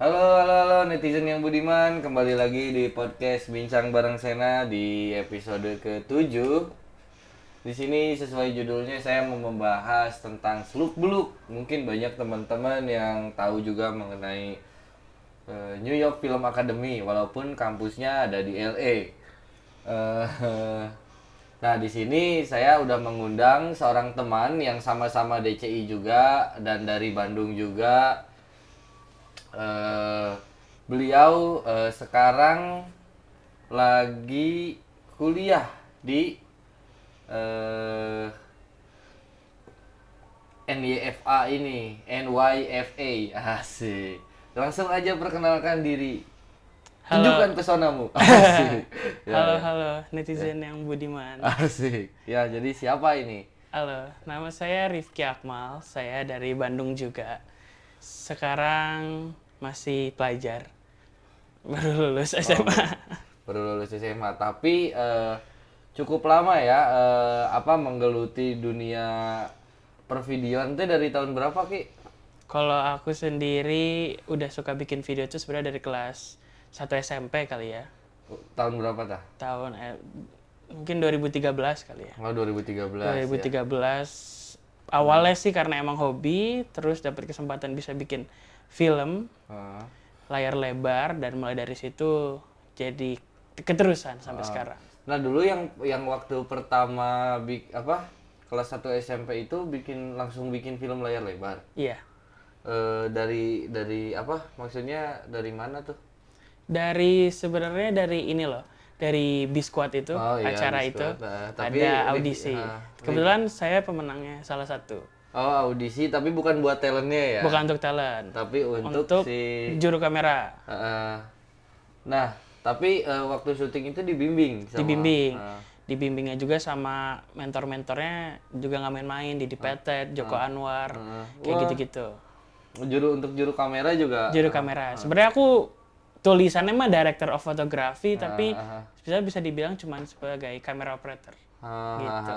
Halo, halo, halo netizen yang budiman, kembali lagi di podcast Bincang Bareng Sena di episode ke-7. Di sini sesuai judulnya saya mau membahas tentang seluk-beluk. Mungkin banyak teman-teman yang tahu juga mengenai eh, New York Film Academy walaupun kampusnya ada di LA. Eh, nah, di sini saya udah mengundang seorang teman yang sama-sama DCI juga dan dari Bandung juga eh beliau eh, sekarang lagi kuliah di eh NYFA ini, NYFA, asik. Langsung aja perkenalkan diri. Halo. Tunjukkan pesonamu. Asik. Ya, Halo, ya. halo netizen yang budiman. Asik. Ya, jadi siapa ini? Halo, nama saya Rifki Akmal. Saya dari Bandung juga. Sekarang masih pelajar. Baru lulus SMA. Baru lulus SMA, tapi eh, cukup lama ya eh, apa menggeluti dunia pervideoan itu dari tahun berapa, Ki? Kalau aku sendiri udah suka bikin video itu sebenarnya dari kelas 1 SMP kali ya. Tahun berapa tah? Tahun eh, mungkin 2013 kali ya. Oh, 2013. ya. 2013 awalnya sih karena emang hobi, terus dapat kesempatan bisa bikin film Ah. layar lebar dan mulai dari situ jadi keterusan sampai sekarang. Nah, dulu yang yang waktu pertama bik apa? Kelas 1 SMP itu bikin langsung bikin film layar lebar. Iya. Eh dari dari apa? Maksudnya dari mana tuh? Dari sebenarnya dari ini loh, dari Biskuat itu Oh, iya, acara Biskuat. itu Nah, tapi ada audisi. ah, Kebetulan saya pemenangnya salah satu. Oh, audisi tapi bukan buat talentnya ya. Bukan untuk talent, Tapi untuk, untuk si juru kamera. Heeh. nah, tapi eh, waktu syuting itu dibimbing sama Dibimbing. Ah. Dibimbingnya juga sama mentor-mentornya juga nggak main-main, Didi Petet, Joko Anwar, Ah. kayak gitu-gitu. juru untuk juru kamera juga. Juru kamera. Sebenarnya aku tulisannya mah director of photography, tapi ah, bisa bisa dibilang cuman sebagai camera operator. Ah, Gitu.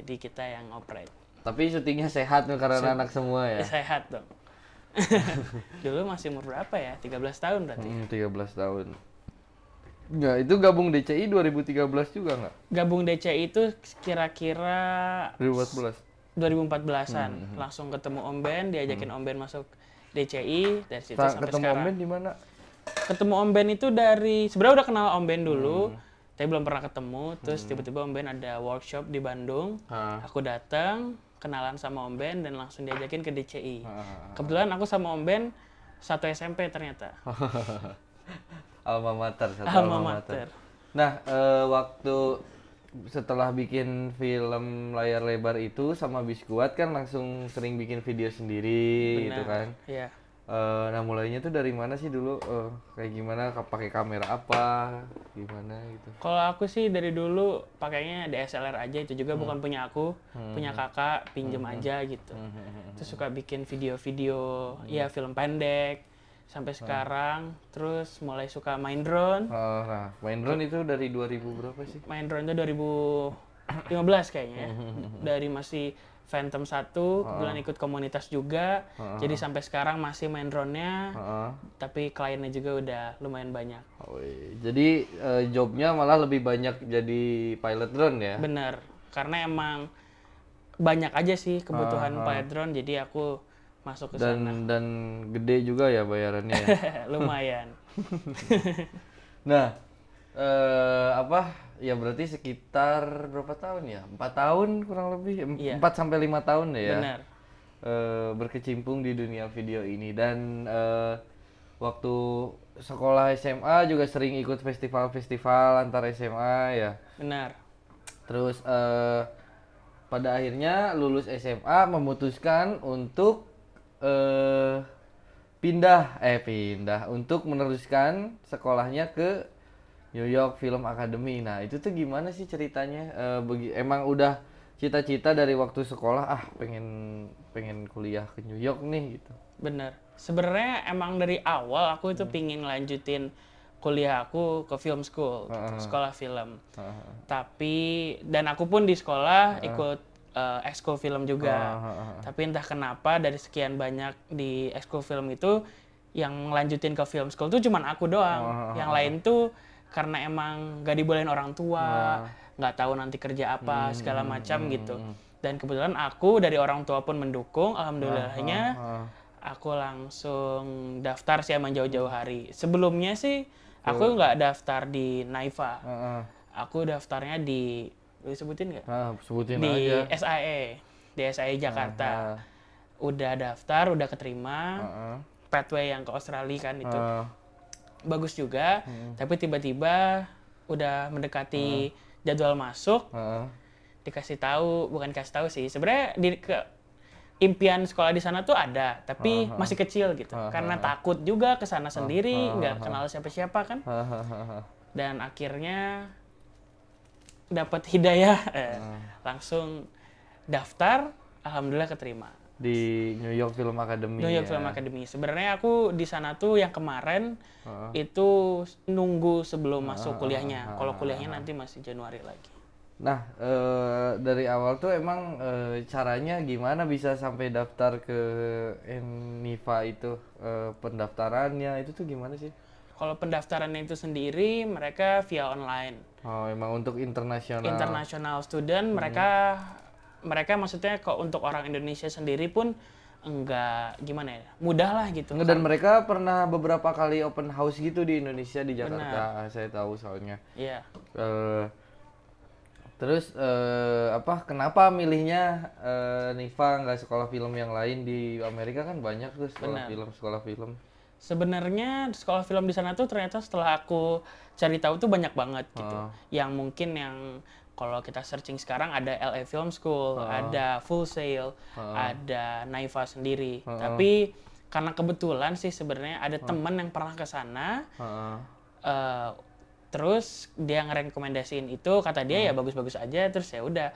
Jadi kita yang operate. Tapi syutingnya sehat nih karena anak semua ya. Sehat dong. Dulu masih umur berapa ya? 13 tahun berarti. Hmm, 13 tahun. Enggak, itu gabung DCI 2013 juga nggak? Gabung DCI itu kira-kira 2014. 2014-an. Hmm, Langsung ketemu Om Ben, diajakin Om Ben masuk DCI dari situ Ta- sampai ketemu sekarang. Om Ben di mana? Ketemu Om Ben itu dari sebenarnya udah kenal Om Ben dulu, Hmm. tapi belum pernah ketemu. Terus tiba-tiba Om Ben ada workshop di Bandung. Ah. Aku datang, kenalan sama Om Ben dan langsung diajakin ke DCI. Ah. Kebetulan aku sama Om Ben satu SMP ternyata. Alma Mater, satu Alma Mater. Nah, eh, waktu setelah bikin film layar lebar itu sama Biskuat kan langsung sering bikin video sendiri gitu kan. Iya. Eh, nah mulainya tuh dari mana sih dulu? Eh, kayak gimana? Ka- Pakai kamera apa? Gimana gitu? Kalau aku sih dari dulu pakainya DSLR aja itu juga bukan punya aku, punya kakak, pinjem aja gitu. Terus suka bikin video-video, ya film pendek sampai sekarang. Terus mulai suka main drone. Oh, nah, main drone itu dari 2000 berapa sih? Main drone itu 2015 kayaknya ya. Dari masih Phantom 1, bulan ikut komunitas juga. Jadi sampai sekarang masih main drone-nya. Heeh. Tapi kliennya juga udah lumayan banyak. Oh. Jadi eh, jobnya malah lebih banyak jadi pilot drone ya? Bener, karena emang banyak aja sih kebutuhan pilot drone, jadi aku masuk ke sana. Dan dan gede juga ya bayarannya ya. Lumayan. Nah, eh, apa? Ya berarti sekitar berapa tahun ya? Empat tahun kurang lebih, Em- Iya. empat sampai lima tahun deh ya. Bener. Eh, berkecimpung di dunia video ini dan eh, waktu sekolah SMA juga sering ikut festival-festival antar SMA ya. Benar. Terus eh, pada akhirnya lulus SMA memutuskan untuk pindah eh pindah untuk meneruskan sekolahnya ke New York Film Academy. Nah itu tuh gimana sih ceritanya? Eh, begi- emang udah cita-cita dari waktu sekolah ah pengen pengen kuliah ke New York nih gitu. Bener. Sebenarnya emang dari awal aku itu pingin lanjutin kuliah aku ke film school, sekolah film. Tapi dan aku pun di sekolah ikut eh, ekskul film juga. Tapi entah kenapa dari sekian banyak di ekskul film itu yang lanjutin ke film school tuh cuman aku doang. Oh, yang lain tuh karena emang gak dibolehin orang tua, nggak tahu nanti kerja apa segala macam gitu. Dan kebetulan aku dari orang tua pun mendukung, alhamdulillahnya Ah, aku langsung daftar sih emang jauh-jauh hari. Sebelumnya sih aku nggak daftar di Naifa. ah, ah. Aku daftarnya di boleh sebutin nggak? Nah, sebutin Di aja. SAE, di SAE Jakarta. Ah, Udah daftar, udah keterima. ah, ah. Pathway yang ke Australia kan itu Ah, bagus juga. Tapi tiba-tiba udah mendekati jadwal masuk, ah, dikasih tahu, bukan kasih tahu sih. Sebenarnya di ke impian sekolah di sana tuh ada, tapi masih kecil gitu. Karena takut juga ke sana sendiri, nggak kenal siapa-siapa kan. ah. Dan akhirnya dapat hidayah, eh, langsung daftar, alhamdulillah keterima. Di New York Film Academy. New York ya. Film Academy. Sebenarnya aku di sana tuh yang kemarin itu nunggu sebelum masuk kuliahnya. Kalau kuliahnya nanti masih Januari lagi. Nah, eh, dari awal tuh emang eh, caranya gimana bisa sampai daftar ke Niva itu Eh, pendaftarannya itu tuh gimana sih? Kalau pendaftarannya itu sendiri mereka via online. Oh, emang untuk internasional. International student mereka mereka maksudnya kok untuk orang Indonesia sendiri pun enggak gimana ya mudah lah gitu Dan mereka pernah beberapa kali open house gitu di Indonesia di Jakarta. Ah, Saya tahu soalnya. Iya Eh, terus eh, apa? Kenapa milihnya eh, Niva nggak sekolah film yang lain di Amerika kan banyak tuh sekolah Benar. film sekolah film. sebenarnya sekolah film di sana tuh ternyata setelah aku cari tahu tuh banyak banget gitu Ah. yang mungkin yang kalau kita searching sekarang ada LA Film School Ah. ada Full Sail ada Naiva sendiri tapi karena kebetulan sih sebenarnya ada teman yang pernah ke sana Heeh. eh, terus dia ngerekomendasiin itu kata dia ya bagus-bagus aja terus ya udah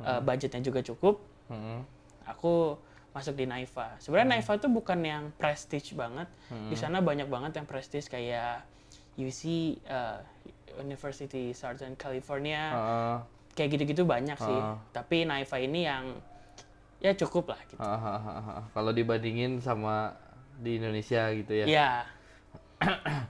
eh, budgetnya juga cukup Heeh. aku masuk di Naiva. Sebenarnya Naiva itu bukan yang prestige banget. Di sana banyak banget yang prestige kayak UC uh, University Southern California. Heeh. Kayak gitu-gitu banyak sih. Tapi Naiva ini yang ya cukup lah gitu. Hahaha. Kalau dibandingin sama di Indonesia gitu ya. Iya.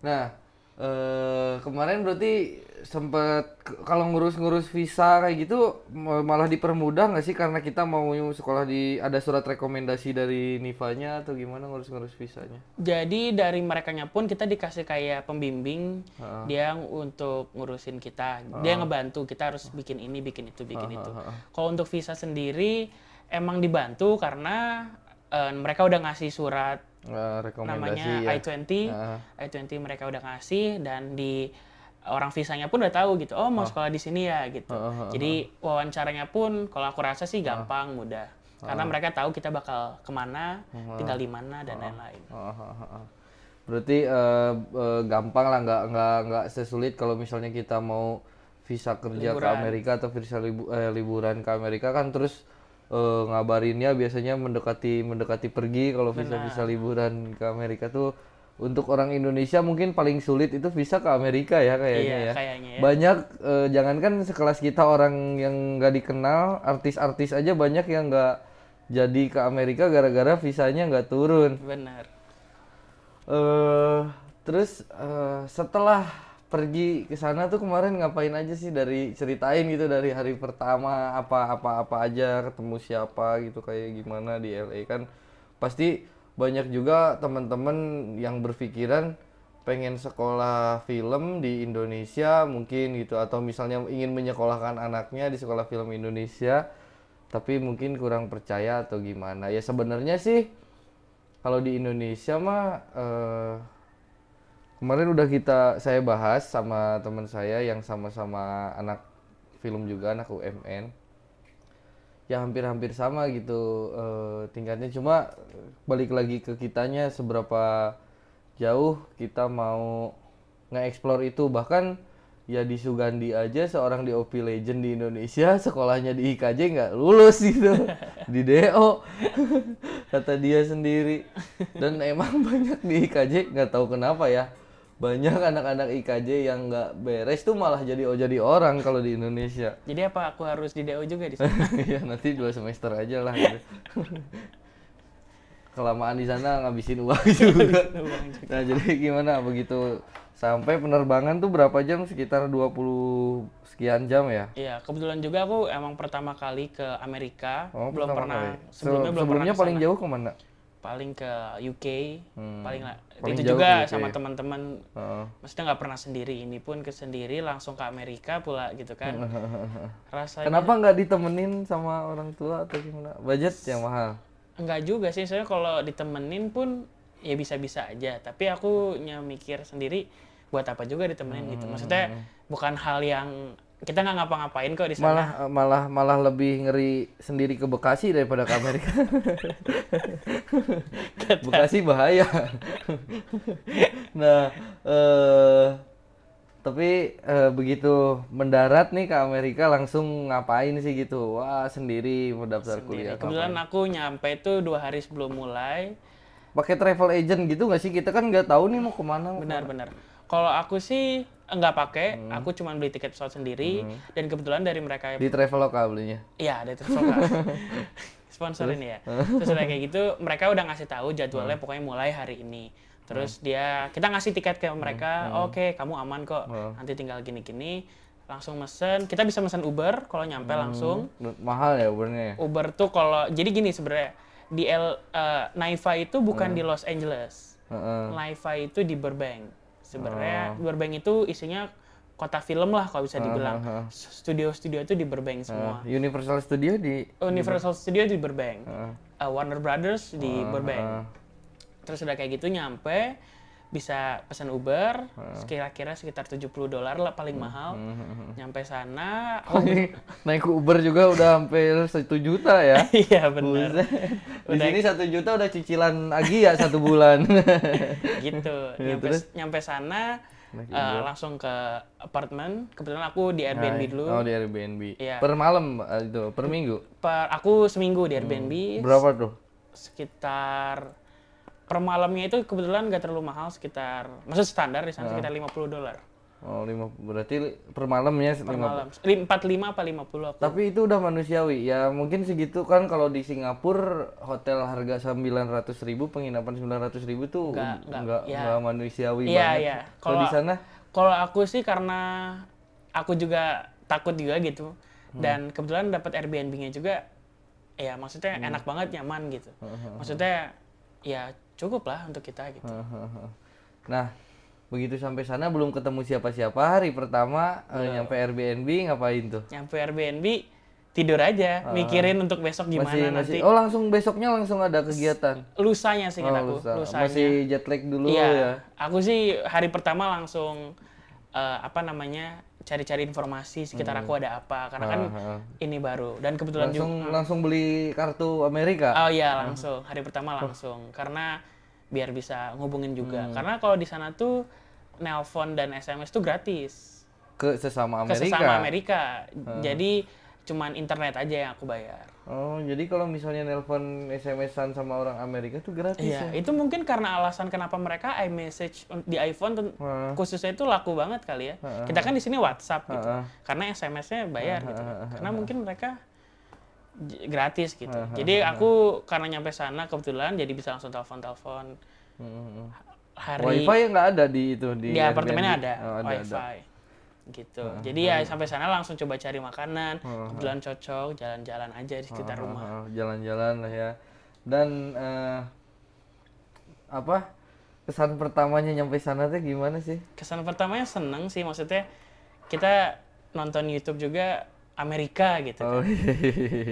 Nah, eh, kemarin berarti sempet kalau ngurus-ngurus visa kayak gitu ma- malah dipermudah nggak sih karena kita mau sekolah di ada surat rekomendasi dari Nivanya atau gimana ngurus-ngurus visanya? Jadi dari merekanya pun kita dikasih kayak pembimbing dia ng- untuk ngurusin kita. Dia ngebantu kita harus bikin ini, bikin itu, bikin itu. Kalau untuk visa sendiri emang dibantu karena eh, mereka udah ngasih surat Eh, rekomendasi namanya ya. I-20. Ah. I-20 mereka udah ngasih dan di orang visanya pun udah tahu gitu. Oh, mau sekolah di sini ya gitu. Jadi wawancaranya pun kalau aku rasa sih gampang, mudah. Karena mereka tahu kita bakal ke mana, tinggal di mana dan lain-lain. Berarti eh, eh, gampang lah nggak nggak nggak sesulit kalau misalnya kita mau visa kerja ke Amerika atau visa libu- eh, liburan ke Amerika kan terus eh, ngabarinnya biasanya mendekati mendekati pergi kalau visa visa liburan ke Amerika tuh untuk orang Indonesia mungkin paling sulit itu visa ke Amerika ya kayaknya Iya, ya. kayaknya ya. Banyak eh, jangankan sekelas kita orang yang nggak dikenal, artis-artis aja banyak yang nggak jadi ke Amerika gara-gara visanya nggak turun. Bener. eh terus eh, setelah pergi ke sana tuh kemarin ngapain aja sih dari ceritain gitu dari hari pertama apa apa apa aja ketemu siapa gitu kayak gimana di LA kan pasti banyak juga teman-teman yang berpikiran pengen sekolah film di Indonesia mungkin gitu atau misalnya ingin menyekolahkan anaknya di sekolah film Indonesia tapi mungkin kurang percaya atau gimana ya sebenarnya sih kalau di Indonesia mah eh, kemarin udah kita saya bahas sama teman saya yang sama-sama anak film juga anak UMN. Ya hampir-hampir sama gitu eh, tingkatnya. Cuma balik lagi ke kitanya seberapa jauh kita mau nge-explore itu. Bahkan ya di Sugandi aja seorang DOP legend di Indonesia sekolahnya di IKJ nggak lulus gitu. Di DO kata dia sendiri. Dan emang banyak di IKJ nggak tahu kenapa ya banyak anak-anak IKJ yang nggak beres tuh malah jadi oh jadi orang kalau di Indonesia Jadi apa aku harus di DO juga di sana? ya nanti dua semester aja lah gitu. kelamaan di sana ngabisin uang juga. nah, jadi gimana begitu sampai penerbangan tuh berapa jam? Sekitar 20 sekian jam ya? Iya, kebetulan juga aku emang pertama kali ke Amerika, Oh, belum pernah kali. sebelumnya Se- belum pernah sebelumnya ke paling jauh ke mana? Paling ke UK, paling. Hmm. paling itu jauh juga sama teman-teman Heeh. maksudnya nggak pernah sendiri ini pun ke sendiri langsung ke Amerika pula gitu kan rasanya Kenapa nggak ditemenin sama orang tua atau gimana? Budget yang mahal. enggak juga sih saya kalau ditemenin pun ya bisa-bisa aja tapi aku nya mikir sendiri buat apa juga ditemenin gitu Hmm. maksudnya bukan hal yang kita nggak ngapa-ngapain kok di sana Malah malah malah lebih ngeri sendiri ke Bekasi daripada ke Amerika. Bekasi bahaya. nah, eh tapi eh, begitu mendarat nih ke Amerika langsung ngapain sih gitu? Wah, sendiri mau daftar kuliah. kebetulan aku nyampe itu dua hari sebelum mulai Pakai travel agent gitu nggak sih? Kita kan nggak tahu nih mau ke mana. benar-benar kalau aku sih enggak pakai Hmm. aku cuma beli tiket pesawat sendiri dan kebetulan dari mereka Di Traveloka belinya. Iya, ada Traveloka. Sponsor ini ya. Terus udah kayak gitu, mereka udah ngasih tahu jadwalnya Hmm. pokoknya mulai hari ini. Terus dia, kita ngasih tiket ke mereka, Hmm. oke kamu aman kok, nanti tinggal gini-gini. Langsung mesen, kita bisa mesen Uber kalau nyampe Hmm. langsung. Mahal ya Ubernya ya? Uber tuh kalau, jadi gini sebenarnya, di L, eh, Naiva itu Hmm. bukan di Los Angeles. Heeh. Naiva itu di Burbank. Sebenarnya Oh. Burbank itu isinya kota film lah kalau bisa dibilang. Studio-studio itu di Burbank semua. Universal Studio di Universal Studio di Burbank, Heeh. Uh, Warner Brothers di Burbank. heeh. Terus udah kayak gitu nyampe bisa pesan Uber, kira-kira sekitar 70 dolar lah paling mahal. Nyampe sana, oh, Naik ke Uber juga udah hampir satu juta ya. iya bener, Di sini satu juta udah cicilan Agi ya satu bulan. gitu. nyampe, nyampe sana uh, langsung ke apartemen. Kebetulan aku di Airbnb dulu. Oh di Airbnb. Iya. Per malam eh, itu, per minggu. Per, aku seminggu di Airbnb, Berapa tuh? sekitar per malamnya itu kebetulan nggak terlalu mahal sekitar maksud standar di sana Ah. sekitar 50 dolar Oh, lima, berarti per malamnya per lima. malam. Lim- 45 apa 50 aku. Tapi itu udah manusiawi. Ya mungkin segitu kan kalau di Singapura hotel harga 900 ribu, penginapan 900 ribu tuh Nggak- nggak, ya. manusiawi Iya, banget. iya. Kalau di sana Kalau aku sih karena aku juga takut juga gitu. Hmm. Dan kebetulan dapat Airbnb-nya juga ya maksudnya Hmm. enak banget nyaman gitu. Maksudnya ya cukup lah untuk kita gitu. Nah, begitu sampai sana belum ketemu siapa-siapa. Hari pertama eh, nyampe Airbnb ngapain tuh? Nyampe Airbnb tidur aja, mikirin untuk besok gimana Masih nanti. masih Oh, langsung besoknya langsung ada kegiatan. Lusanya sih Oh, aku, lusa. lusanya. Masih jet lag dulu Iya, ya. aku sih hari pertama langsung eh, apa namanya cari-cari informasi sekitar aku ada apa karena kan Hmm. Ah, ah. ini baru dan kebetulan juga Langsung langsung beli kartu Amerika. oh iya langsung hari pertama langsung karena biar bisa ngubungin juga Hmm. karena kalau di sana tuh nelpon dan SMS tuh gratis Ke sesama ke Amerika. sesama Amerika jadi cuman internet aja yang aku bayar Oh, jadi kalau misalnya nelpon SMS-an sama orang Amerika tuh gratis Iya, ya? itu mungkin karena alasan kenapa mereka iMessage di iPhone khususnya itu laku banget kali ya. Kita kan di sini WhatsApp gitu. Heeh. Karena SMS-nya bayar gitu. Karena mungkin mereka gratis gitu. Jadi aku karena nyampe sana kebetulan jadi bisa langsung telepon-telepon. Hari Wifi yang nggak ada di itu di, di apartemennya ada, Oh, ada, wifi. ada. Gitu. Jadi ya sampai sana langsung coba cari makanan, kebetulan cocok, jalan-jalan aja di sekitar rumah. Ah, Jalan-jalan lah ya. Dan eh, apa kesan pertamanya nyampe sana tuh gimana sih? kesan pertamanya seneng sih maksudnya kita nonton YouTube juga Amerika gitu Oh, kan.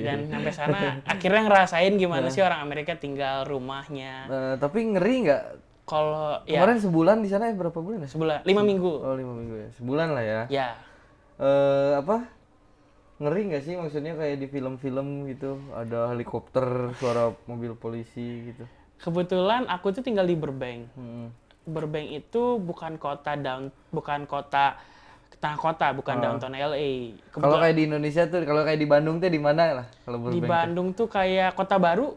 dan sampai sana akhirnya ngerasain gimana sih orang Amerika tinggal rumahnya Eh, tapi ngeri nggak? Kalau ya Kemarin sebulan di sana ya berapa bulan ya? sebulan lima minggu Oh lima minggu ya, sebulan lah ya. ya eh apa? Ngeri nggak sih maksudnya kayak di film-film gitu ada helikopter, suara mobil polisi gitu. kebetulan aku tuh tinggal di Burbank Hmm. Burbank itu bukan kota down bukan kota tengah kota bukan downtown LA. Kalau kayak di Indonesia tuh, kalau kayak di Bandung tuh di mana lah? Kalau di Bandung tuh kayak kota baru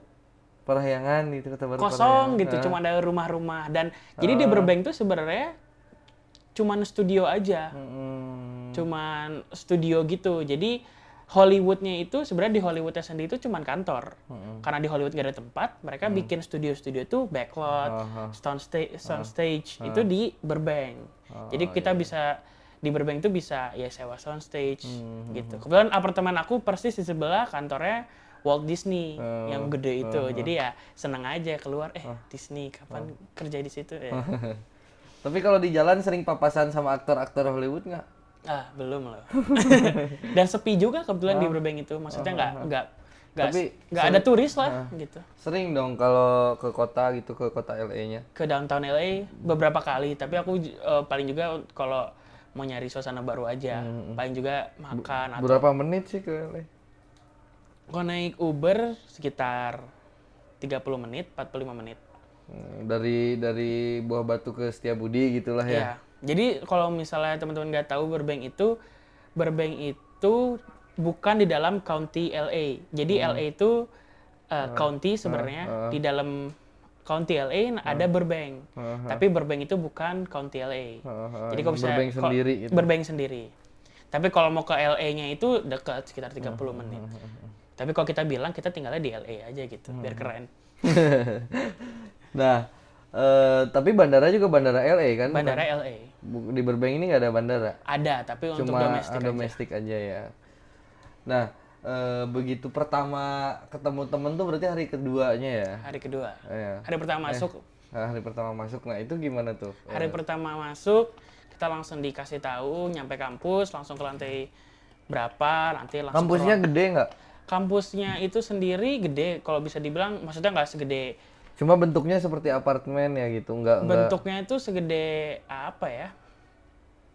Parahyangan gitu baru kosong Parahyangan. gitu Ah. cuma ada rumah-rumah dan jadi di Burbank tuh sebenarnya cuman studio aja Hmm. cuman studio gitu jadi Hollywoodnya itu sebenarnya di Hollywoodnya sendiri itu cuman kantor. Karena di Hollywood gak ada tempat, mereka Mm. bikin studio-studio itu backlot, Aha. sound stage, sound stage itu di Burbank. Jadi Oh, kita iya, bisa di Burbank itu bisa ya sewa sound stage Mm-hmm. gitu. Kebetulan apartemen aku persis di sebelah kantornya Walt Disney Oh, yang gede itu. Jadi ya seneng aja keluar eh Disney kapan Oh. kerja di situ ya. Tapi kalau di jalan sering papasan sama aktor-aktor Hollywood nggak? Ah, belum loh. Dan sepi juga kebetulan di Burbank itu. Maksudnya nggak nggak nggak Tapi nggak ada turis lah gitu. Sering dong kalau ke kota gitu, ke kota LA-nya. Ke downtown LA beberapa kali, tapi aku eh, paling juga kalau mau nyari suasana baru aja. Paling juga makan atau Berapa menit sih ke LA? Kalau naik Uber sekitar 30 menit, 45 menit. Hmm, Dari dari Buah Batu ke Setiabudi gitulah ya. Ya. Jadi kalau misalnya teman-teman nggak tahu Burbank itu Burbank itu bukan di dalam county LA. Jadi Hmm. LA itu uh, county sebenarnya di dalam county LA ada Burbank. Tapi Burbank itu bukan county LA. Heeh, Jadi kalau bisa Burbank sendiri gitu. Burbank sendiri. Tapi kalau mau ke LA-nya itu dekat sekitar 30 menit. Tapi kalau kita bilang kita tinggalnya di LA aja gitu, biar keren. Nah, eh, tapi bandara juga bandara LA kan? Bandara LA Bu- Di Burbank ini nggak ada bandara. ada, tapi untuk Cuma domestik aja. domestik aja ya. Nah, eh, begitu pertama ketemu temen tuh berarti hari keduanya ya? Hari kedua. Iya. Hari pertama masuk Nah, hari pertama masuk. Nah, itu gimana tuh? Hari pertama masuk, kita langsung dikasih tahu, nyampe kampus, langsung ke lantai berapa, nanti langsung Kampusnya gede nggak? Kampusnya itu sendiri gede, kalau bisa dibilang, maksudnya nggak segede, Cuma bentuknya seperti apartemen ya gitu, nggak nggak. bentuknya itu segede apa ya?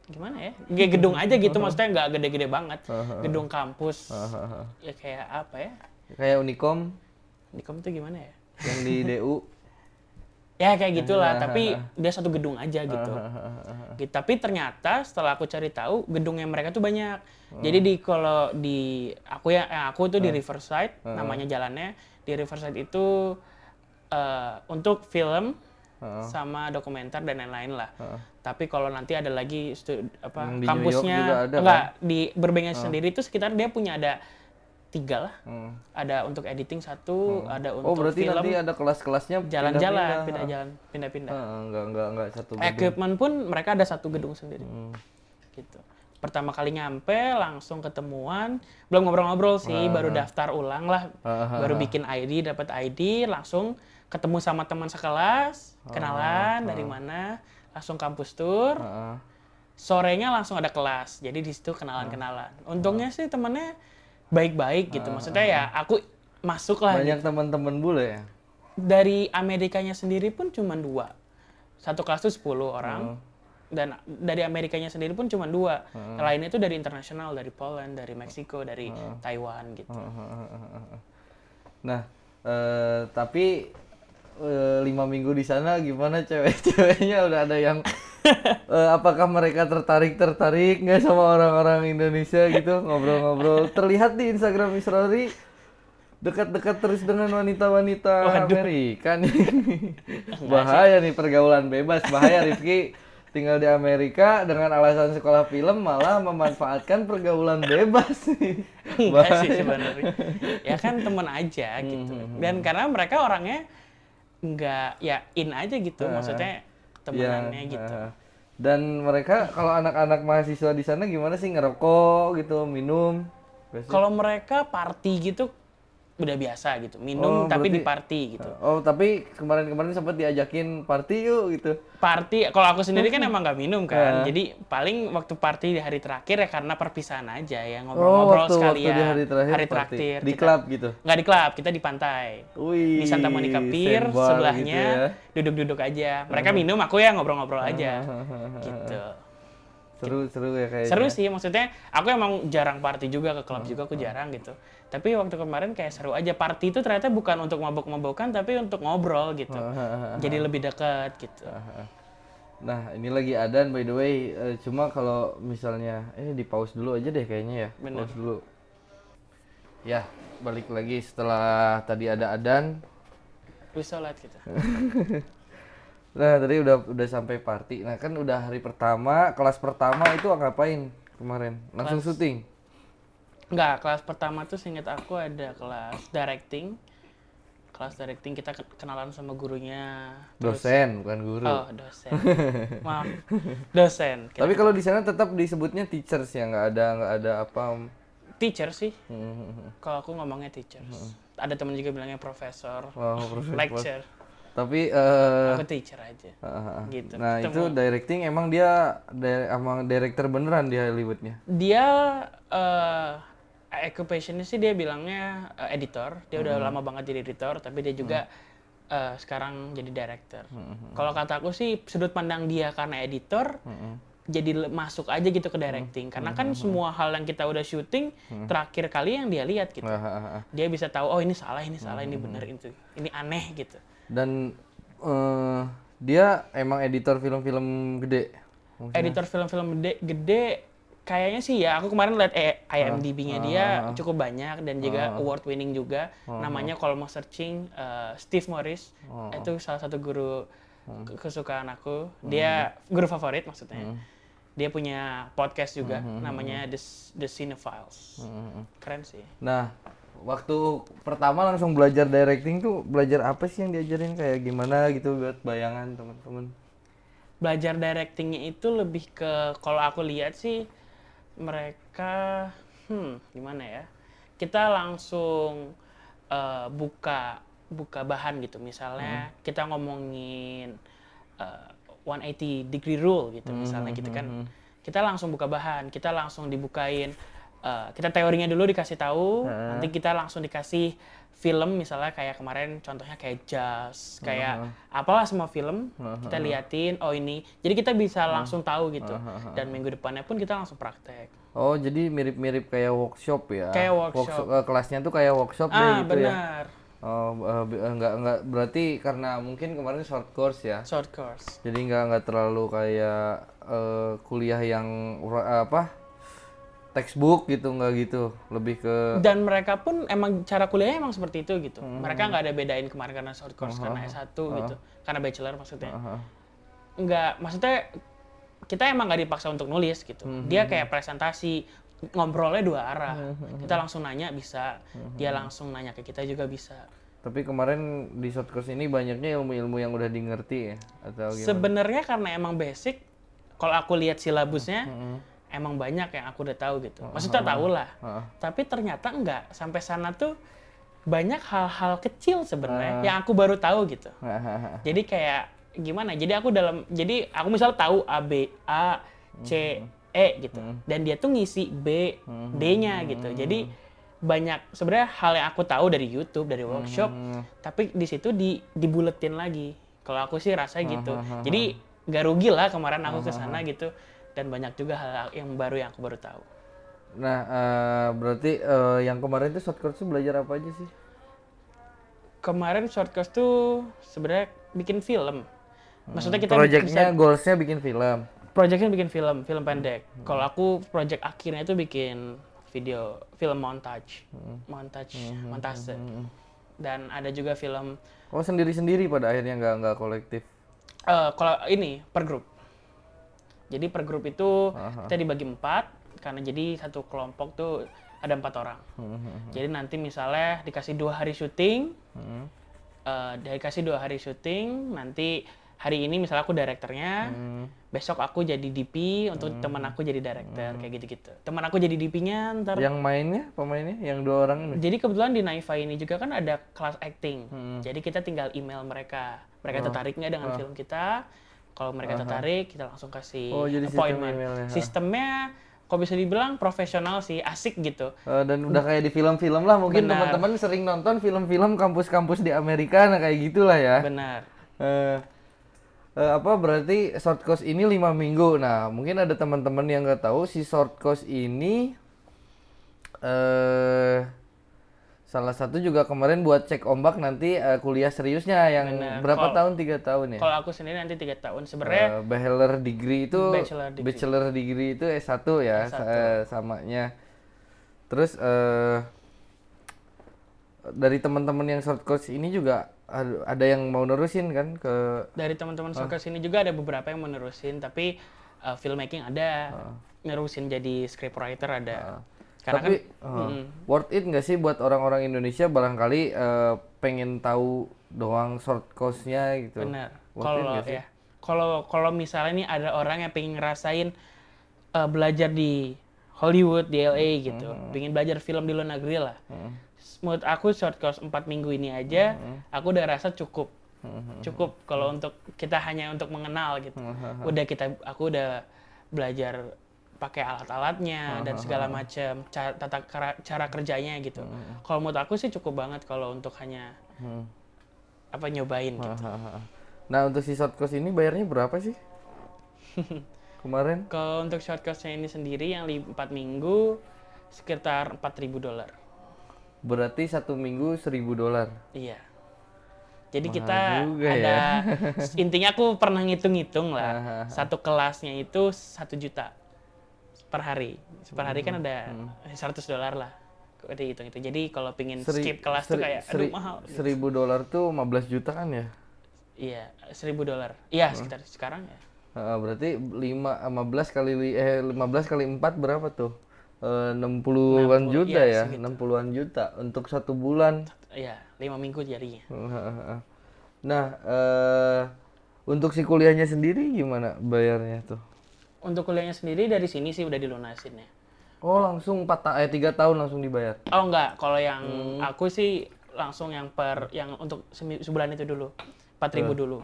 Gimana ya? Kayak gedung aja gitu, maksudnya nggak gede-gede banget. Gedung kampus, ya kayak apa ya? Kayak Unicom Di kom itu gimana ya? yang di DU. Ya kayak gitulah, tapi dia satu gedung aja gitu. Gitu. Tapi ternyata setelah aku cari tahu gedungnya mereka tuh banyak. Jadi di kalau di aku ya eh, aku tuh di Riverside namanya jalannya di Riverside itu eh, untuk film sama dokumenter dan lain-lain lah. Tapi kalau nanti ada lagi stu- apa di kampusnya juga ada, kan? enggak di Burbank sendiri itu sekitar dia punya ada tiga lah. Hmm. Ada untuk editing satu, ada untuk Oh, berarti film nanti ada kelas-kelasnya jalan-jalan, pindah-pindah. pindah jalan, pindah-pindah. Heeh, nggak nggak nggak satu gedung. Equipment pun mereka ada satu gedung sendiri. Hmm. Gitu. Pertama kali nyampe langsung ketemuan, belum ngobrol-ngobrol sih, baru daftar ulang lah, Ah, baru bikin ID, dapat ID, langsung ketemu sama teman sekelas, kenalan dari mana, langsung kampus tour, sorenya langsung ada kelas, jadi di situ kenalan-kenalan. Untungnya sih temennya baik-baik gitu, maksudnya ya aku masuk lah Banyak teman-teman bule ya. dari Amerikanya sendiri pun cuma dua. Satu kelas tuh 10 orang. Dan dari Amerikanya sendiri pun cuma dua. Yang Lainnya itu dari internasional, dari Poland, dari Meksiko, dari Taiwan gitu. Nah, eh, tapi eh, lima minggu di sana gimana cewek-ceweknya? Udah ada yang eh, apakah mereka tertarik tertarik nggak sama orang-orang Indonesia gitu? Ngobrol-ngobrol. Terlihat di Instagram Isrori dekat-dekat terus dengan wanita-wanita Amerika nih. Bahaya nih pergaulan bebas. Bahaya Rifki. Tinggal di Amerika dengan alasan sekolah film malah memanfaatkan pergaulan bebas Enggak sih sebenarnya. Ya kan temen aja gitu. Dan karena mereka orangnya nggak ya in aja gitu. Maksudnya temenannya Iya, gitu. eh, Dan mereka kalau anak-anak mahasiswa di sana gimana sih ngerokok gitu, minum? Kalau mereka party gitu udah biasa gitu. Oh, Minum tapi di berarti- party gitu. Oh, tapi kemarin-kemarin sempat diajakin party yuk gitu. party kalau aku sendiri kan emang nggak minum kan jadi paling waktu party di hari terakhir ya karena perpisahan aja ya ngobrol-ngobrol waktu- waktu sekalian di hari terakhir party. traktir Di klub gitu? nggak di klub kita di pantai Wih, di Santa Monica Pier sandbar sebelahnya gitu ya. duduk-duduk aja mereka minum aku ya ngobrol-ngobrol aja gitu Seru, seru ya kayaknya. seru sih maksudnya aku emang jarang party juga ke klub juga aku jarang gitu tapi waktu kemarin kayak seru aja party itu ternyata bukan untuk mabok-mabokan tapi untuk ngobrol gitu jadi lebih dekat gitu Nah, ini lagi adan by the way. Eh, cuma kalau misalnya eh di pause dulu aja deh kayaknya ya. Bener. Pause dulu. Ya, balik lagi setelah tadi ada adan. Terus sholat gitu Nah, tadi udah udah sampai party. Nah, kan udah hari pertama, kelas pertama itu ngapain kemarin? Langsung syuting. Enggak, kelas pertama tuh seinget aku ada kelas directing. Kelas directing kita ke- kenalan sama gurunya. Terus- Dosen, bukan guru. Oh, dosen. Maaf. Dosen. Tapi kalau di sana tetap disebutnya teachers ya, nggak ada nggak ada apa. teacher sih. Hmm. Kalau aku ngomongnya teachers. Ada temen juga bilangnya profesor, Oh, profesor. lecture. Tapi eh, Aku teacher aja. ah. Gitu. nah Ketemu. itu directing emang dia di- emang director beneran di Hollywoodnya. Dia eh occupationnya sih dia bilangnya eh, editor. Dia udah lama banget jadi editor, tapi dia juga eh, sekarang jadi director. Kalau kata aku sih sudut pandang dia karena editor, jadi le- masuk aja gitu ke directing. Karena kan semua hal yang kita udah syuting terakhir kali yang dia lihat gitu. Ah, ah, ah. Dia bisa tahu oh ini salah, ini salah, ini bener itu, ini aneh gitu. Dan eh, dia emang editor film-film gede. editor film-film gede, gede kayaknya sih ya aku kemarin lihat eh, IMDb-nya dia cukup banyak dan juga award winning juga. Namanya kalau mau searching eh, Steve Morris. Itu salah satu guru ke- kesukaan aku. Dia guru favorit maksudnya. Dia punya podcast juga namanya The, The Cinephiles. Keren sih. Nah, waktu pertama langsung belajar directing tuh belajar apa sih yang diajarin? Kayak gimana gitu buat bayangan teman-teman. belajar directingnya itu lebih ke kalau aku lihat sih mereka hmm gimana ya? Kita langsung eh, buka buka bahan gitu. Misalnya kita ngomongin eh, 180 degree rule gitu misalnya gitu kan. kita langsung buka bahan kita langsung dibukain eh, kita teorinya dulu dikasih tahu nanti kita langsung dikasih film misalnya kayak kemarin contohnya kayak Jazz kayak apalah semua film kita liatin oh ini. Jadi kita bisa langsung tahu gitu. Dan minggu depannya pun kita langsung praktek. Oh, jadi mirip-mirip kayak workshop ya. Kayak workshop. eh, kelasnya tuh kayak workshop deh ah gitu ya. benar. Oh, eh, be- eh, nggak nggak berarti karena mungkin kemarin short course ya. short course. Jadi nggak nggak terlalu kayak eh, kuliah yang apa textbook gitu nggak gitu, lebih ke dan mereka pun emang cara kuliahnya emang seperti itu gitu. Mereka nggak ada bedain kemarin karena short course karena S1 gitu. Karena bachelor maksudnya. Nggak maksudnya kita emang nggak dipaksa untuk nulis gitu. Dia kayak presentasi ngobrolnya dua arah. Kita langsung nanya bisa dia langsung nanya ke kita juga bisa. Tapi kemarin di short course ini banyaknya ilmu-ilmu yang udah di ngerti ya atau gimana? sebenarnya karena emang basic kalau aku lihat silabusnya emang banyak yang aku udah tahu gitu. Maksudnya tahu lah. Tapi ternyata enggak. Sampai sana tuh banyak hal-hal kecil sebenarnya yang aku baru tahu gitu. Jadi kayak gimana? Jadi aku dalam jadi aku misal tahu A B A C E gitu. Dan dia tuh ngisi B D nya gitu. Jadi banyak sebenarnya hal yang aku tahu dari YouTube dari workshop tapi di situ di dibuletin lagi. Kalau aku sih rasa gitu. jadi gak rugi lah kemarin aku ke sana gitu dan banyak juga hal yang baru yang aku baru tahu. Nah, eh, berarti eh, yang kemarin itu short course tuh belajar apa aja sih? kemarin shortcast tuh sebenarnya bikin film. Maksudnya kita Projectnya, bisa goalsnya bikin film. projectnya bikin film film pendek. Kalau aku project akhirnya itu bikin video film montage. Montage montase dan ada juga film Oh sendiri-sendiri pada akhirnya nggak nggak kolektif. eh, kalau ini per grup jadi per grup itu kita dibagi empat karena jadi satu kelompok tuh ada empat orang. Jadi nanti misalnya dikasih dua hari syuting Hmm. eh, dikasih dua hari syuting nanti hari ini misalnya aku direkturnya besok aku jadi DP untuk teman aku jadi director kayak gitu-gitu. Teman aku jadi DP-nya ntar Yang mainnya, pemainnya, yang dua orang ini. jadi kebetulan di Naifa ini juga kan ada kelas acting. Jadi kita tinggal email mereka. Mereka tertarik nggak dengan film kita kalau mereka tertarik kita langsung kasih Oh, jadi sistem appointment emailnya. sistemnya kok bisa dibilang profesional sih asik gitu Eh, dan udah kayak di film-film lah mungkin teman-teman sering nonton film-film kampus-kampus di Amerika nah kayak gitulah ya. benar Eh, eh, apa berarti short course ini lima minggu. Nah mungkin ada teman-teman yang nggak tahu si short course ini eh salah satu juga kemarin buat cek ombak nanti eh, kuliah seriusnya yang Benar. berapa Kalau- tahun tiga tahun ya. kalau aku sendiri nanti tiga tahun sebenarnya Eh, bachelor degree itu Bachelor degree. bachelor degree itu S1 ya sa- eh, samanya. Terus eh dari teman-teman yang short course ini juga ada yang mau nerusin kan ke dari teman-teman soccer sini juga ada beberapa yang menerusin tapi uh, filmmaking ada nerusin jadi scriptwriter ada Karena Tapi kan, uh, mm, worth it nggak sih buat orang-orang Indonesia barangkali eh, pengen tahu doang short course-nya gitu. benar. Kalau ya, kalau kalau misalnya nih ada orang yang pengen ngerasain eh, belajar di Hollywood, di LA gitu, Hmm. pengen belajar film di luar negeri lah. Menurut aku short course 4 minggu ini aja, Hmm. aku udah rasa cukup. Cukup kalau untuk kita hanya untuk mengenal gitu. Hmm. Udah kita, aku udah belajar pakai alat-alatnya dan segala macam cara tata cara, cara kerjanya gitu. Kalau menurut aku sih cukup banget kalau untuk hanya Hmm. apa nyobain gitu. Hahaha. Nah untuk si short course ini bayarnya berapa sih? Kemarin Kalau untuk short course-nya ini sendiri yang 4 minggu sekitar 4000 dolar. berarti satu minggu 1000 dolar. Iya. Jadi Mahal kita ada ya. intinya aku pernah ngitung-ngitung lah. Satu kelasnya itu satu juta per hari. Per hari kan ada 100 dolar lah. Kok dihitung itu. Jadi kalau pingin Seri- skip kelas tuh seri- kayak aduh seri- mahal. 1000 dolar tuh 15 jutaan ya? Iya, 1000 dolar. Iya, sekitar sekarang ya. Heeh, berarti 5 15 kali li- eh 15 kali 4 berapa tuh? Eh 60-an 60, juta ya, iya, segitu. 60-an juta untuk satu bulan. Iya, 5 minggu jadinya. Nah, eh untuk si kuliahnya sendiri gimana bayarnya tuh? Untuk kuliahnya sendiri dari sini sih udah dilunasin ya. Oh, langsung 4 ta eh 3 tahun langsung dibayar. Oh enggak, kalau yang Hmm. aku sih langsung yang per yang untuk sebulan itu dulu. 4000 dulu.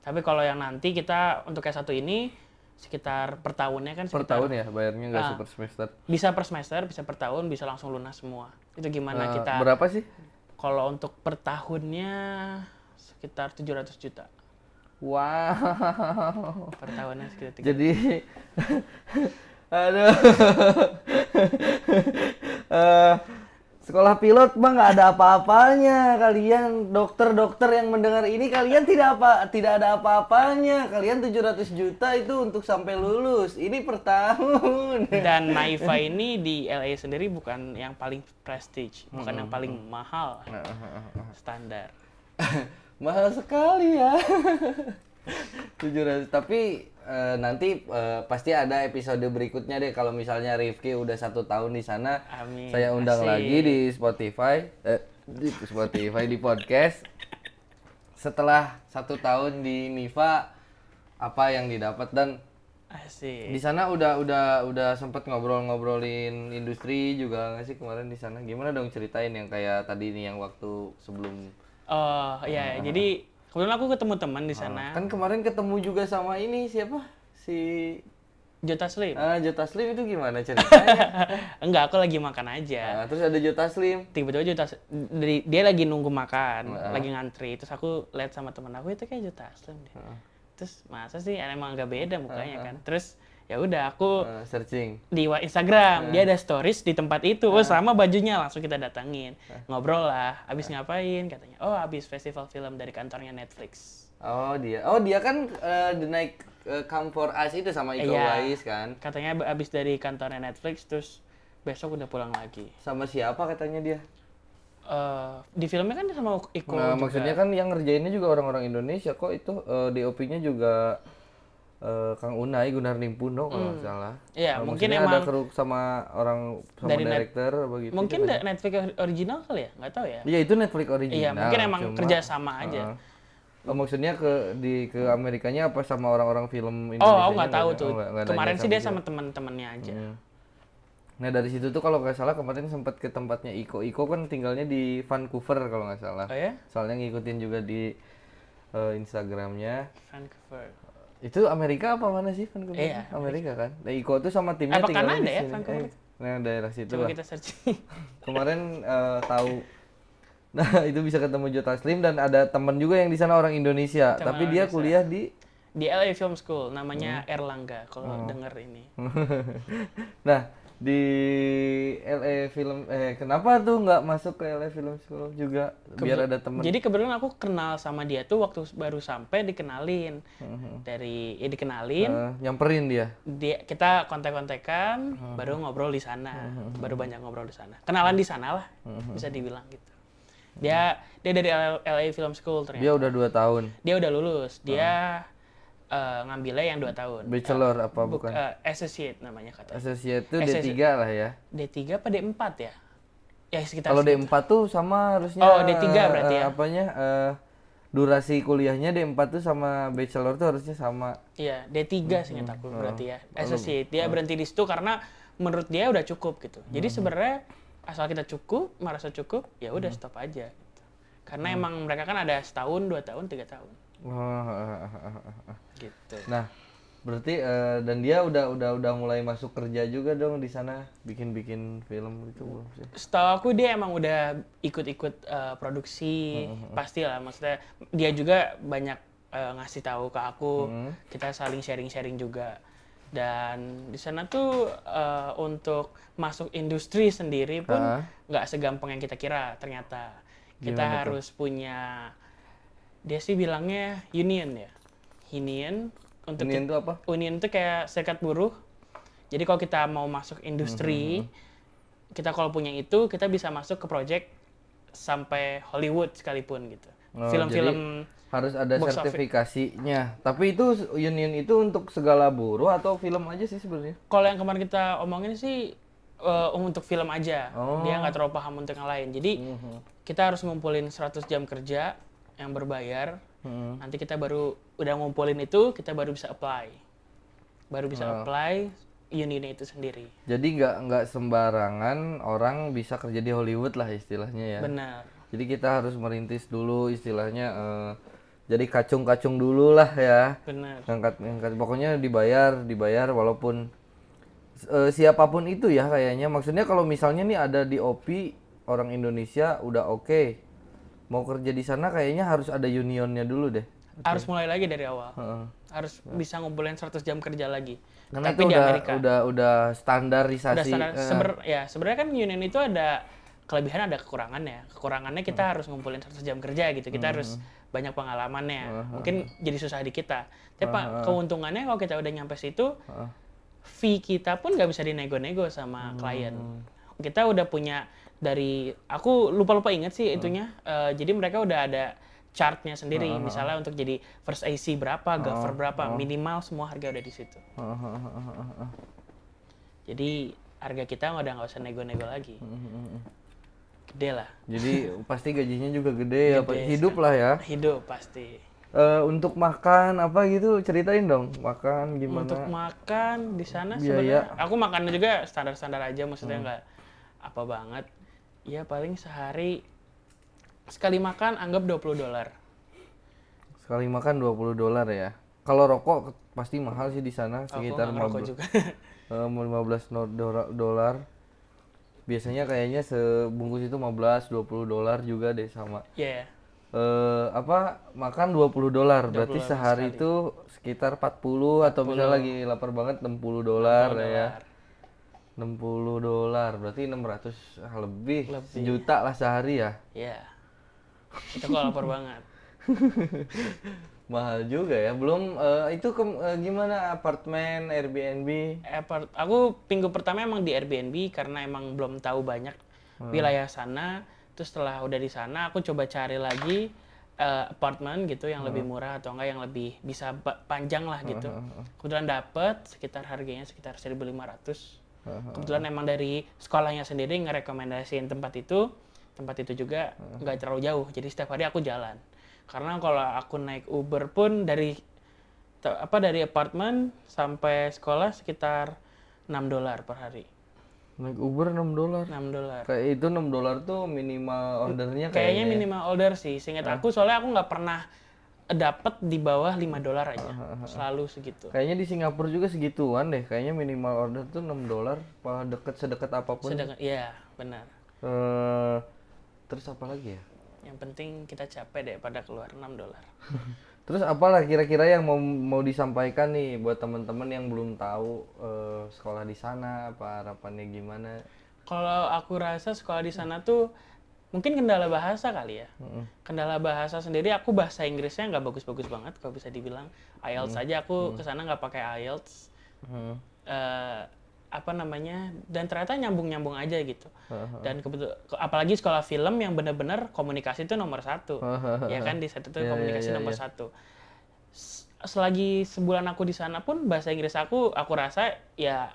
Tapi kalau yang nanti kita untuk S1 ini sekitar per tahunnya kan Per sekitar tahun ya bayarnya nggak Ah. super semester. bisa per semester, bisa per tahun, bisa langsung lunas semua. Itu gimana Eh, kita berapa sih? kalau untuk per tahunnya sekitar 700 juta Wow. per tahunnya sekitar tiga- Jadi aduh. Eh, sekolah pilot mah nggak ada apa-apanya. Kalian dokter-dokter yang mendengar ini kalian tidak apa tidak ada apa-apanya. Kalian 700 juta itu untuk sampai lulus. Ini per tahun. Dan Naifa ini di LA sendiri bukan yang paling prestige, bukan yang paling mahal standar. Mahal sekali ya. 700 tapi eh, nanti eh, pasti ada episode berikutnya deh kalau misalnya Rifki udah satu tahun di sana Amin. saya undang Asik. lagi di Spotify eh, di Spotify di podcast setelah satu tahun di Niva apa yang didapat dan Asik. di sana udah udah udah sempet ngobrol-ngobrolin industri juga nggak sih kemarin di sana gimana dong ceritain yang kayak tadi nih yang waktu sebelum Oh iya, jadi kebetulan aku ketemu teman di sana, kan kemarin ketemu juga sama ini siapa? Si Jota Slim. ah, Jota Slim itu gimana ceritanya? Enggak, aku lagi makan aja. Ah, terus ada Jota Slim. Tiba-tiba Jota dari dia lagi nunggu makan, lagi ngantri. Terus aku lihat sama teman aku itu kayak Jota Slim deh. Terus masa sih? Emang agak beda mukanya kan. Terus ya udah aku Ah, searching. di Instagram dia ada stories di tempat itu. Oh sama bajunya langsung kita datangin ngobrol lah abis ngapain katanya. Oh abis festival film dari kantornya Netflix. Oh dia. Oh dia kan eh, the night eh, come for us itu sama Iko Iya. Uwais kan? Katanya ab- abis dari kantornya Netflix terus besok udah pulang lagi. Sama siapa katanya dia? Eh di filmnya kan sama Iko nah juga. maksudnya kan yang ngerjainnya juga orang-orang Indonesia kok itu eh, DOP-nya juga eh, Kang Unai Gunar Nimpuno kalau nggak salah Iya, Nah, mungkin maksudnya ada emang kru sama orang sama dari net- director begitu mungkin da- Netflix original kali ya nggak tahu ya Iya itu Netflix original. iya mungkin emang cuma- kerja sama aja Heeh. Oh, maksudnya ke di ke Amerikanya apa sama orang-orang film Indonesia? oh aku nggak tahu tuh kemarin sih dia sama sama teman-temannya aja Hmm. Nah dari situ tuh kalau nggak salah kemarin sempat ke tempatnya Iko. Iko kan tinggalnya di Vancouver kalau nggak salah. oh ya Soalnya ngikutin juga di eh, Instagramnya. Vancouver Itu Amerika apa mana sih Vancouver? Iya, Amerika kan. Nah Iko tuh sama timnya Apa tinggalnya Kanada di ya, sini. Vancouver? Eh, nah daerah situ coba lah. kita searching Kemarin eh, tahu. Nah itu bisa ketemu Jota Slim dan ada teman juga yang di sana orang Indonesia. Teman tapi dia Indonesia. kuliah di di LA Film School namanya Hmm. Erlangga Oh. kalau denger ini nah di LA film eh kenapa tuh nggak masuk ke LA Film School juga? Biar ada temen. Jadi kebetulan aku kenal sama dia tuh waktu baru sampai dikenalin. Hmm. dari ya dikenalin. Eh, nyamperin dia? Dia kita kontak-kontakan Hmm. baru ngobrol di sana. Baru banyak ngobrol di sana. Kenalan di sana lah Hmm. bisa dibilang gitu. Dia dia dari LA Film School ternyata. Dia udah dua tahun? Dia udah lulus. Dia eh, ngambilnya yang dua tahun. Bachelor apa Buk- bukan? eh, associate namanya kata. Associate itu Associate. D3 lah ya. D3 apa D4 ya? Ya sekitar Kalau segitu. D4 tuh sama harusnya Oh, D3 berarti eh, ya? Apanya eh, durasi kuliahnya D4 tuh sama bachelor tuh harusnya sama. Iya, D3 seingat aku berarti ya. Associate. Dia berhenti di situ karena menurut dia udah cukup gitu. Jadi sebenarnya asal kita cukup, merasa cukup, ya udah stop aja. Gitu. Karena emang mereka kan ada setahun, dua tahun, tiga tahun. Gitu. Nah, berarti eh, dan dia udah udah udah mulai masuk kerja juga dong di sana bikin-bikin film gitu belum sih? Setahu aku dia emang udah ikut-ikut eh, produksi, pastilah. Maksudnya dia juga banyak eh, ngasih tahu ke aku. Kita saling sharing-sharing juga. Dan di sana tuh eh, untuk masuk industri sendiri pun nggak segampang yang kita kira ternyata. Kita harus punya dia sih bilangnya union ya. Union untuk Ini itu apa? union itu kayak serikat buruh. Jadi kalau kita mau masuk industri, kita kalau punya itu kita bisa masuk ke project sampai Hollywood sekalipun gitu. Oh, Film-film Harus ada Box office. sertifikasinya. Tapi itu union itu untuk segala buruh atau film aja sih sebenarnya? kalau yang kemarin kita omongin sih eh, untuk film aja. Oh. Dia nggak terlalu paham untuk yang lain. Jadi kita harus ngumpulin 100 jam kerja yang berbayar. Hmm. Nanti kita baru udah ngumpulin itu, kita baru bisa apply. Baru bisa apply unionnya itu sendiri. Jadi nggak nggak sembarangan orang bisa kerja di Hollywood lah istilahnya ya. Benar. Jadi kita harus merintis dulu istilahnya eh, jadi kacung-kacung dulu lah ya. Benar. Ngangkat ngangkat pokoknya dibayar, dibayar walaupun eh, siapa pun itu ya kayaknya. Maksudnya kalau misalnya nih ada di OP orang Indonesia udah oke. Mau kerja di sana kayaknya harus ada unionnya dulu deh. Harus mulai lagi dari awal. Heeh. Harus bisa ngumpulin 100 jam kerja lagi. Karena Tapi itu di udah Amerika. udah udah standarisasi. Udah standar. eh, Seber, ya, sebenarnya kan union itu ada kelebihan ada kekurangannya. Kekurangannya kita harus ngumpulin 100 jam kerja gitu. Kita harus banyak pengalamannya. Mungkin jadi susah di kita. Tapi Pak, keuntungannya kalau kita udah nyampe situ, fee kita pun nggak bisa dinego-nego sama klien. Kita udah punya dari aku lupa-lupa inget sih itunya. Eh, jadi mereka udah ada chartnya sendiri. Misalnya untuk jadi first AC berapa, gaffer berapa, minimal semua harga udah di situ. Jadi harga kita udah nggak usah nego-nego lagi. Gede lah. Jadi pasti gajinya juga gede, ya. Gede hidup lah ya. Hidup pasti. Eh, untuk makan apa gitu ceritain dong, makan gimana? Untuk makan di sana Biaya. sebenarnya aku makannya juga standar-standar aja maksudnya Hmm. nggak apa banget. Ya paling sehari sekali makan anggap 20 dolar. Sekali makan 20 dolar ya. Kalau rokok pasti mahal sih di sana Aku sekitar nggak ngerokok 15 juga. eh, 15 no- dora- dolar. Biasanya kayaknya sebungkus itu 15 20 dolar juga deh sama. Iya. Eh apa makan 20 dolar berarti 20 sehari itu sekitar 40 atau misalnya lagi lapar banget 60 dolar ya. 60 dolar berarti 600 lebih, sejuta lah sehari ya. Iya. Itu kalau lapar banget. Mahal juga ya. Belum eh, itu ke, eh, gimana apartemen, Airbnb? Apart, aku minggu pertama emang di Airbnb karena emang belum tahu banyak wilayah sana. Terus setelah udah di sana, aku coba cari lagi eh, apartemen gitu yang lebih murah atau enggak yang lebih bisa panjang lah gitu. Kebetulan dapet sekitar harganya sekitar 1.500. Kebetulan emang dari sekolahnya sendiri ngerekomendasiin tempat itu. Tempat itu juga nggak terlalu jauh. Jadi setiap hari aku jalan. Karena kalau aku naik Uber pun dari apa dari apartemen sampai sekolah sekitar 6 dolar per hari. Naik Uber 6 dolar. 6 dolar. Kayak itu 6 dolar tuh minimal ordernya Kayaknya kayaknya. minimal order sih. Seingat aku soalnya aku nggak pernah dapet di bawah 5 dolar aja. Selalu segitu. Kayaknya di Singapura juga segituan deh. Kayaknya minimal order tuh 6 dolar. Apa deket sedekat apa pun. Sedangkan iya, benar. Eh, terus apa lagi ya? Yang penting kita capek daripada keluar 6 dolar. Terus apalah kira-kira yang mau mau disampaikan nih buat teman-teman yang belum tahu eh, sekolah di sana apa harapannya gimana? Kalau aku rasa sekolah di sana tuh mungkin kendala bahasa kali ya. Kendala bahasa sendiri aku bahasa Inggrisnya nggak bagus-bagus banget kalau bisa dibilang. IELTS aja aku ke sana nggak pakai IELTS. Hmm. eh, apa namanya dan ternyata nyambung-nyambung aja gitu dan kebetul apalagi sekolah film yang benar-benar komunikasi itu nomor satu ya kan di situ tuh Iya, komunikasi iya, iya, nomor iya. satu selagi sebulan aku di sana pun bahasa Inggris aku aku rasa ya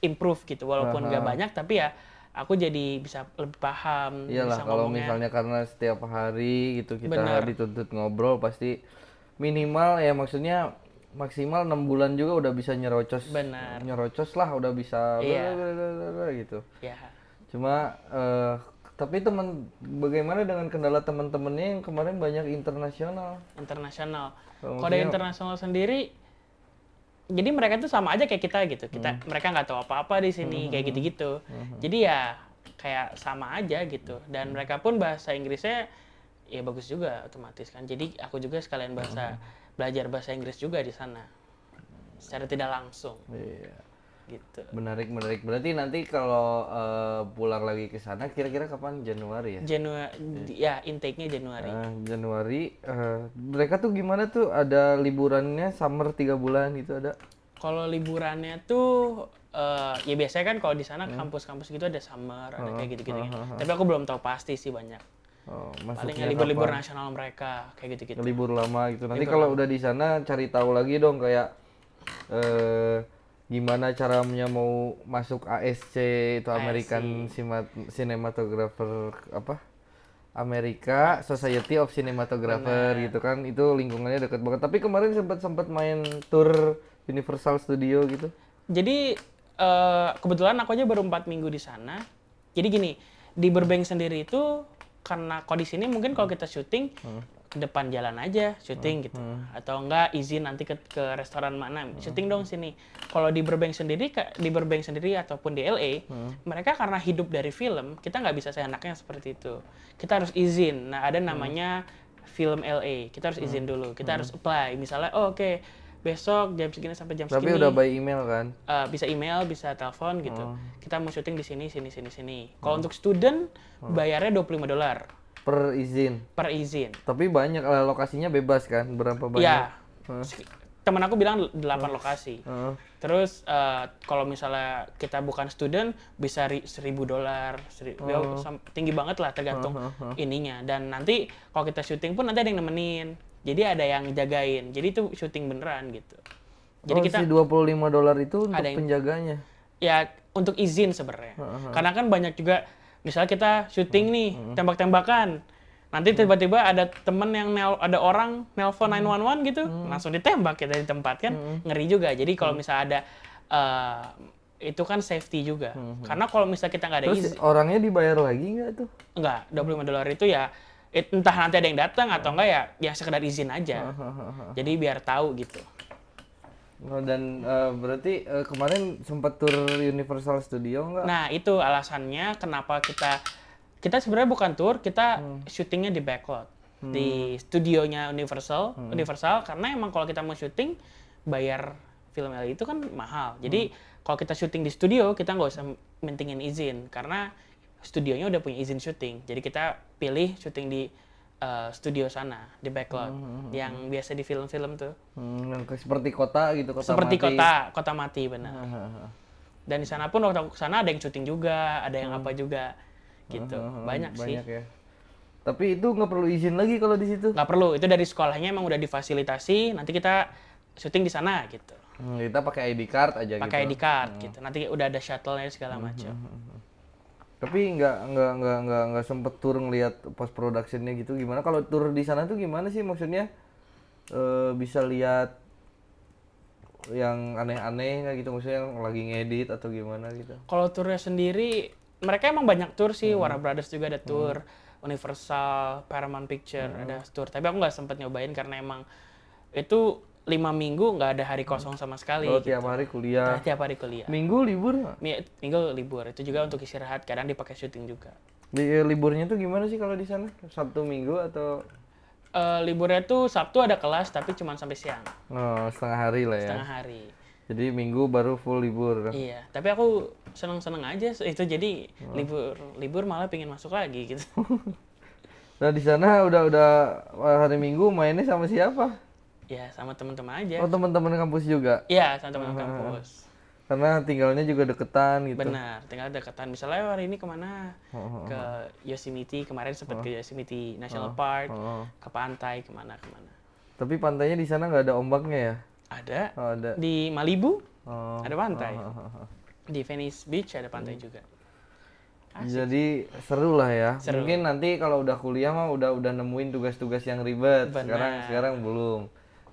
improve gitu walaupun nggak Aha. banyak tapi ya aku jadi bisa lebih paham Iyalah bisa kalau ngomongnya. misalnya karena setiap hari gitu kita Bener. dituntut ngobrol pasti minimal ya maksudnya maksimal enam bulan juga udah bisa nyerocos Benar. nyerocos lah udah bisa Iya. blablabla gitu ya cuma eh, tapi teman bagaimana dengan kendala teman-temannya yang kemarin banyak internasional internasional Kalau internasional sendiri jadi mereka tuh sama aja kayak kita gitu. Kita Hmm. mereka nggak tahu apa-apa di sini kayak gitu-gitu. Jadi ya kayak sama aja gitu. Dan Hmm. mereka pun bahasa Inggrisnya ya bagus juga otomatis kan. Jadi aku juga sekalian bahasa Hmm. belajar bahasa Inggris juga di sana. Secara tidak langsung. Iya gitu. Menarik menarik. Berarti nanti kalau eh, pulang lagi ke sana kira-kira kapan? Januari ya? Januari ya intake-nya Januari. Eh, Januari. Eh, mereka tuh gimana tuh? Ada liburannya summer tiga bulan gitu ada? Kalau liburannya tuh eh, ya biasanya kan kalau di sana Hmm. kampus-kampus gitu ada summer, ada Oh, kayak gitu-gitu. Tapi aku belum tahu pasti sih banyak. oh, Palingnya masuknya libur-libur nasional mereka kayak gitu-gitu. libur lama gitu. Nanti kalau udah di sana cari tahu lagi dong kayak eh gimana caranya mau masuk ASC itu American Cinematographer apa? Amerika Society of Cinematographer gitu kan. Itu lingkungannya deket banget. Tapi kemarin sempat sempat main tour Universal Studio gitu. Jadi eh, kebetulan aku aja baru empat minggu di sana. Jadi gini di Burbank sendiri itu karena kalau di sini mungkin kalau kita syuting Hmm. Ke depan jalan aja syuting gitu. Atau enggak izin nanti ke, ke restoran mana Hmm. syuting dong sini. Kalau di Burbank sendiri di Burbank sendiri ataupun di LA Hmm. mereka karena hidup dari film kita nggak bisa seenaknya seperti itu. Kita harus izin. Nah ada namanya film LA kita harus izin dulu. Kita harus apply. Misalnya oh, oke besok jam segini sampai jam tapi segini. udah by email kan? Uh, bisa email, bisa telepon gitu. Oh. Kita mau syuting di sini, sini, sini, sini. Kalau untuk student bayarnya 25 dolar per izin per izin. tapi banyak eh, lokasinya bebas kan berapa banyak Iya. Sek- Temen aku bilang 8 lokasi. Heeh. Terus uh, kalau misalnya kita bukan student bisa ri- 1000 dolar, seri- ya, sam- tinggi banget lah tergantung ininya. Dan nanti kalau kita syuting pun nanti ada yang nemenin. Jadi ada yang jagain. Jadi itu syuting beneran gitu. Jadi oh, kita si 25 dolar itu untuk Ada yang- penjaganya ya untuk izin sebenarnya. Karena kan banyak juga misalnya kita syuting nih tembak-tembakan. Nanti tiba-tiba ada temen yang nel, ada orang nelpon 911 gitu, langsung ditembak ya dari tempat kan. Ngeri juga. Jadi kalau misalnya ada eh, itu kan safety juga. Karena kalau misalnya kita nggak ada terus izin, orangnya dibayar lagi nggak tuh enggak 25 dolar itu ya entah nanti ada yang datang atau enggak ya ya sekedar izin aja. Jadi biar tahu gitu. Oh, dan eh, berarti eh, kemarin sempat tur Universal Studio nggak? Nah, itu alasannya kenapa kita kita sebenarnya bukan tour, kita syutingnya di backlot. Di studionya Universal, Universal karena emang kalau kita mau syuting bayar film LA itu kan mahal. Jadi kalau kita syuting di studio kita nggak usah mentingin izin. Karena studionya udah punya izin syuting. Jadi kita pilih syuting di uh, studio sana di backlot yang biasa di film-film tuh. Hmm, seperti kota gitu kota Seperti mati. kota kota mati benar. Hahaha. Dan di sana pun waktu aku sana ada yang syuting juga, ada yang apa juga gitu. Hahaha, Banyak, sih. banyak ya tapi itu nggak perlu izin lagi kalau di situ Nggak perlu, itu dari sekolahnya emang udah difasilitasi, nanti kita syuting di sana gitu. Hmm, kita pakai ID card aja Pakai gitu ID card gitu. Nanti udah ada shuttle-nya segala macam. Tapi nggak nggak nggak nggak nggak sempet tur ngeliat post productionnya gitu. Gimana? Kalau tur di sana tuh gimana sih maksudnya? Eh, bisa lihat yang aneh-aneh nggak gitu? Maksudnya yang lagi ngedit atau gimana gitu? Kalau turnya sendiri, mereka emang banyak tour sih. Warner Brothers juga ada tour, Universal, Paramount Picture ada tour. Tapi aku nggak sempet nyobain karena emang itu lima minggu nggak ada hari kosong sama sekali. kalau tiap hari kuliah Tiap hari kuliah. minggu libur nggak? Mi- Minggu libur itu juga untuk istirahat. Kadang dipakai syuting juga. Di, eh, liburnya tuh gimana sih kalau di sana sabtu minggu atau Eh, liburnya tuh Sabtu ada kelas tapi cuma sampai siang oh, setengah hari lah ya setengah hari jadi minggu baru full libur iya tapi aku seneng seneng aja itu jadi libur libur malah pengen masuk lagi gitu nah di sana udah udah hari minggu mainnya sama siapa ya sama teman-teman aja oh teman-teman kampus juga iya sama teman kampus karena tinggalnya juga deketan gitu benar tinggal deketan misalnya hari ini ke mana Oh, ke Yosemite kemarin sempat ke Yosemite National Park oh. ke pantai ke mana ke mana Tapi pantainya di sana nggak ada ombaknya ya? Ada Oh, ada. di Malibu Oh. ada pantai. oh, oh, oh. Di Venice Beach ada pantai juga. Jadi seru lah ya. Seru. Mungkin nanti kalau udah kuliah mah udah udah nemuin tugas-tugas yang ribet. Benar. Sekarang sekarang belum.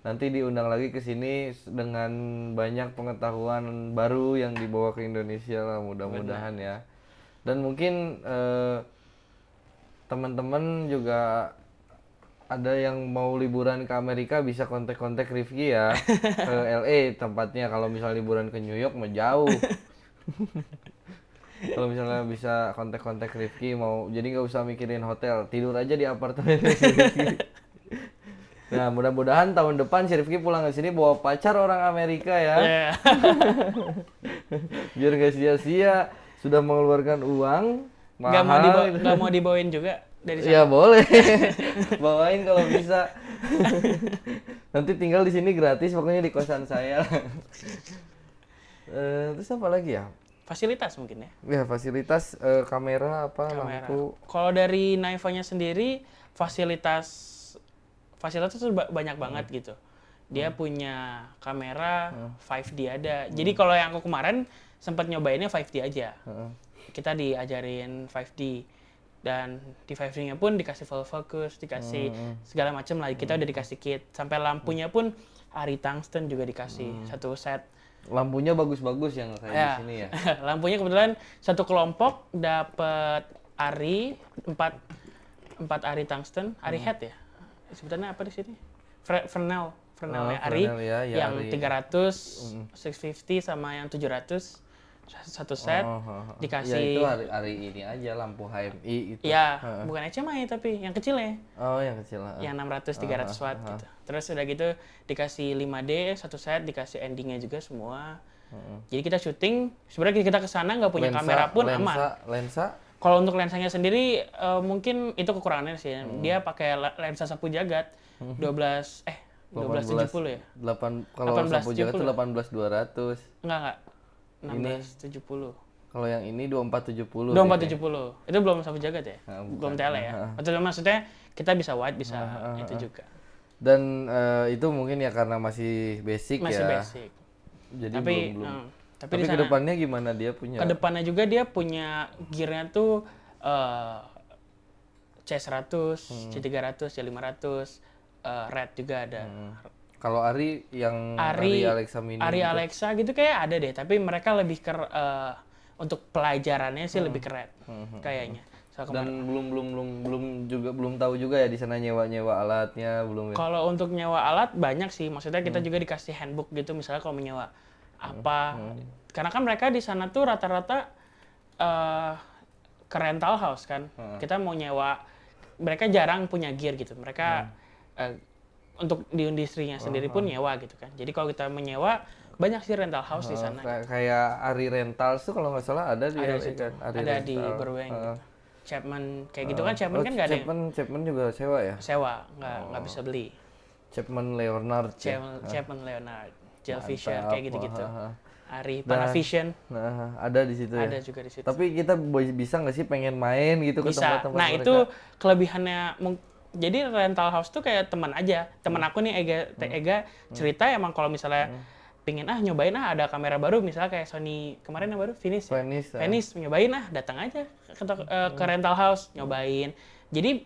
Nanti diundang lagi ke sini dengan banyak pengetahuan baru yang dibawa ke Indonesia lah mudah-mudahan ya. Dan mungkin eh, teman-teman juga ada yang mau liburan ke Amerika bisa kontak-kontak Rifki ya ke LA tempatnya. Kalau misalnya liburan ke New York mah jauh. Kalau misalnya bisa kontak-kontak Rifki mau jadi nggak usah mikirin hotel tidur aja di apartemen Rifki nah mudah-mudahan tahun depan si Rifki pulang ke sini bawa pacar orang Amerika ya Ya. biar gak sia-sia sudah mengeluarkan uang Nggak mau mahal dibawa, nggak mau dibawain juga dari sana. Ya boleh. Bawain kalau bisa. Nanti tinggal di sini gratis pokoknya di kosan saya. Eh, terus apa lagi ya? Fasilitas mungkin ya. Ya fasilitas eh, kamera apa Kamera. lampu. Kalau dari Naivanya sendiri fasilitas fasilitas itu ba- banyak banget gitu. Dia punya kamera 5D ada. Jadi kalau yang aku kemarin sempat nyobainnya 5D aja. Heeh. Kita diajarin 5D dan di 5D-nya pun dikasih full focus, dikasih segala macam lah. Kita udah dikasih kit. Sampai lampunya pun Ari tungsten juga dikasih satu set. Lampunya bagus-bagus yang kayak Ya. di sini ya. Lampunya kebetulan satu kelompok dapat Ari empat empat Ari tungsten, Ari head ya. Sebutannya apa di sini? Fre- Fresnel, Fresnel Oh, ya Ari ya, ya, yang Ari. 300, 650 sama yang 700 satu set Oh, oh, oh. Ya dikasih itu hari, hari ini aja lampu HMI itu. ya bukan HMI tapi yang kecil ya Oh yang kecil. ah. yang 600 300 watt gitu. Terus udah gitu dikasih 5D satu set, dikasih endingnya juga semua. Jadi kita syuting, sebenarnya kita ke sana nggak punya Lensa- kamera pun lensa, aman. Lensa Kalau untuk lensanya sendiri eh, mungkin itu kekurangannya sih. Dia pakai le- lensa sapu jagat 12 eh 1270 ya? 8 kalau 18, sapu jagat itu 18200. Enggak enggak. 1670. Kalau yang ini 2470. 2470. Itu belum sapu jagat ya? Ah, belum tele ya. Maksudnya maksudnya kita bisa wide bisa itu juga. Dan eh, itu mungkin ya karena masih basic Masih ya. basic. Jadi Tapi belum belum. eh, tapi, Tapi ke depannya gimana dia punya? ke depannya juga dia punya gearnya tuh eh C100, C300, C500, eh, Red juga ada. Kalau Ari yang Ari, Alexa Mini. Ari Alexa gitu kayak ada deh, tapi mereka lebih ke eh, untuk pelajarannya sih lebih keren kayaknya. So, kemarin- dan belum belum belum belum juga belum tahu juga ya di sana nyewa nyewa alatnya belum ya. Kalau untuk nyewa alat banyak sih, maksudnya kita juga dikasih handbook gitu, misalnya kalau menyewa apa, karena kan mereka di sana tuh rata-rata eh ke rental house kan, kita mau nyewa, mereka jarang punya gear gitu, mereka eh, untuk di industrinya sendiri pun nyewa gitu kan, jadi kalau kita menyewa banyak sih rental house di sana, Kayak, kayak Ari Rentals tuh kalau nggak salah ada di ada LA kan? Ari ada di Rental. Burbank, Heeh. gitu. Chapman kayak gitu kan, Chapman Oh, kan nggak ada yang Chapman Chapman juga sewa ya? sewa, nggak nggak bisa beli. Chapman Leonard ya. Chapman, Chapman Leonard, Fisher Mantap. kayak gitu-gitu. Ari Panavision Nah, ada di situ ya. ada juga di situ. Tapi kita bisa nggak sih pengen main gitu ke Bisa. tempat-tempat Nah, mereka? itu kelebihannya jadi rental house tuh kayak teman aja. Teman aku nih Ega Teh Ega cerita emang kalau misalnya pingin ah nyobain ah ada kamera baru misalnya kayak Sony kemarin yang baru Venice. ya? Venice, ah. Venice nyobain ah datang aja ke, eh, ke rental house nyobain. Jadi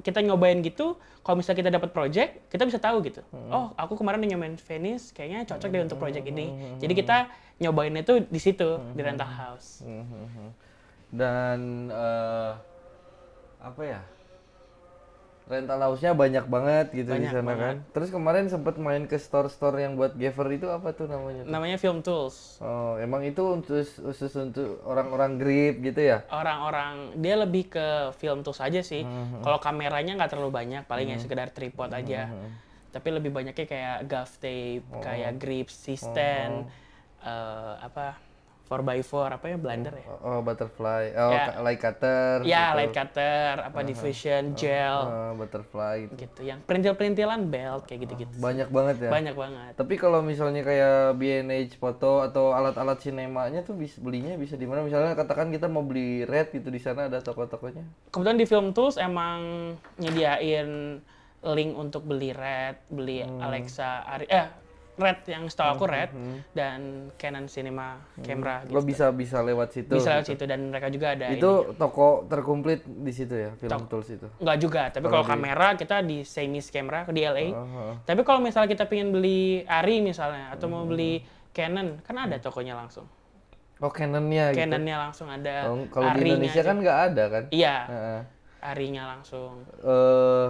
kita nyobain gitu kalau misalnya kita dapat project kita bisa tahu gitu. Oh aku kemarin nyobain Venice kayaknya cocok deh untuk project ini. Jadi kita nyobain itu di situ di rental house. Mhm. Dan eh, apa ya? Rental house-nya banyak banget gitu di Banyak sana kan. Terus kemarin sempet main ke store-store yang buat Gaver itu apa tuh namanya? tuh? namanya film tools Oh, emang itu untuk khusus untuk orang-orang grip gitu ya? orang-orang dia lebih ke film tools aja sih Hmm, kalau kameranya nggak terlalu banyak paling ya sekedar tripod aja tapi lebih banyaknya kayak gaff tape Oh. kayak grip stand eh, apa 4x4 apa ya blender ya Oh, butterfly. Oh, Ya. light cutter. ya gitu. light cutter apa diffusion gel Oh, butterfly gitu. gitu yang perintil-perintilan belt kayak gitu-gitu Banyak banget ya. banyak banget Tapi kalau misalnya kayak B&H foto atau alat-alat sinemanya tuh bisa belinya bisa di mana? Misalnya katakan kita mau beli red gitu di sana ada toko-tokonya. kebetulan di film tools emang nyediain link untuk beli Red, beli Hmm. Alexa, Ari, eh Red yang setahu aku Red dan Canon Cinema Camera gitu. Lo bisa bisa lewat situ. Bisa lewat situ dan mereka juga ada Itu toko terkomplit di situ ya, film tools itu. Enggak juga, tapi kalau kamera kita di Semis Camera di LA. Oh, Tapi kalau misalnya kita pengen beli Ari misalnya atau mau Hmm. beli Canon, kan ada tokonya langsung. oh Canonnya gitu. Canonnya langsung ada. Oh, kalau di Indonesia aja. kan nggak ada kan? Iya, Heeh. Arinya langsung. Eh,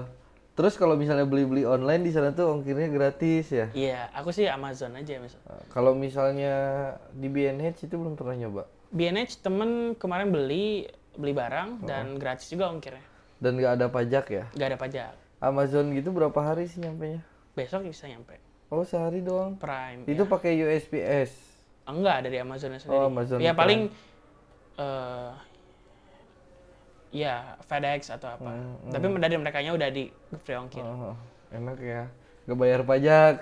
terus kalau misalnya beli-beli online di sana tuh ongkirnya gratis ya. Iya, aku sih Amazon aja misalnya. Eh, Kalau misalnya di B&H itu belum pernah nyoba. B&H temen kemarin beli beli Oh. barang dan gratis juga ongkirnya. Dan nggak ada pajak ya. Nggak ada pajak. Amazon gitu berapa hari sih nyampe nya? Besok bisa nyampe. Oh sehari doang. Prime. Itu pakai USPS. Enggak dari Amazon sendiri. Oh, Amazon ya Prime. paling eh ya FedEx atau apa. Hmm, Tapi dari mereka udah di free ongkir. Oh, enak ya. Gak bayar pajak.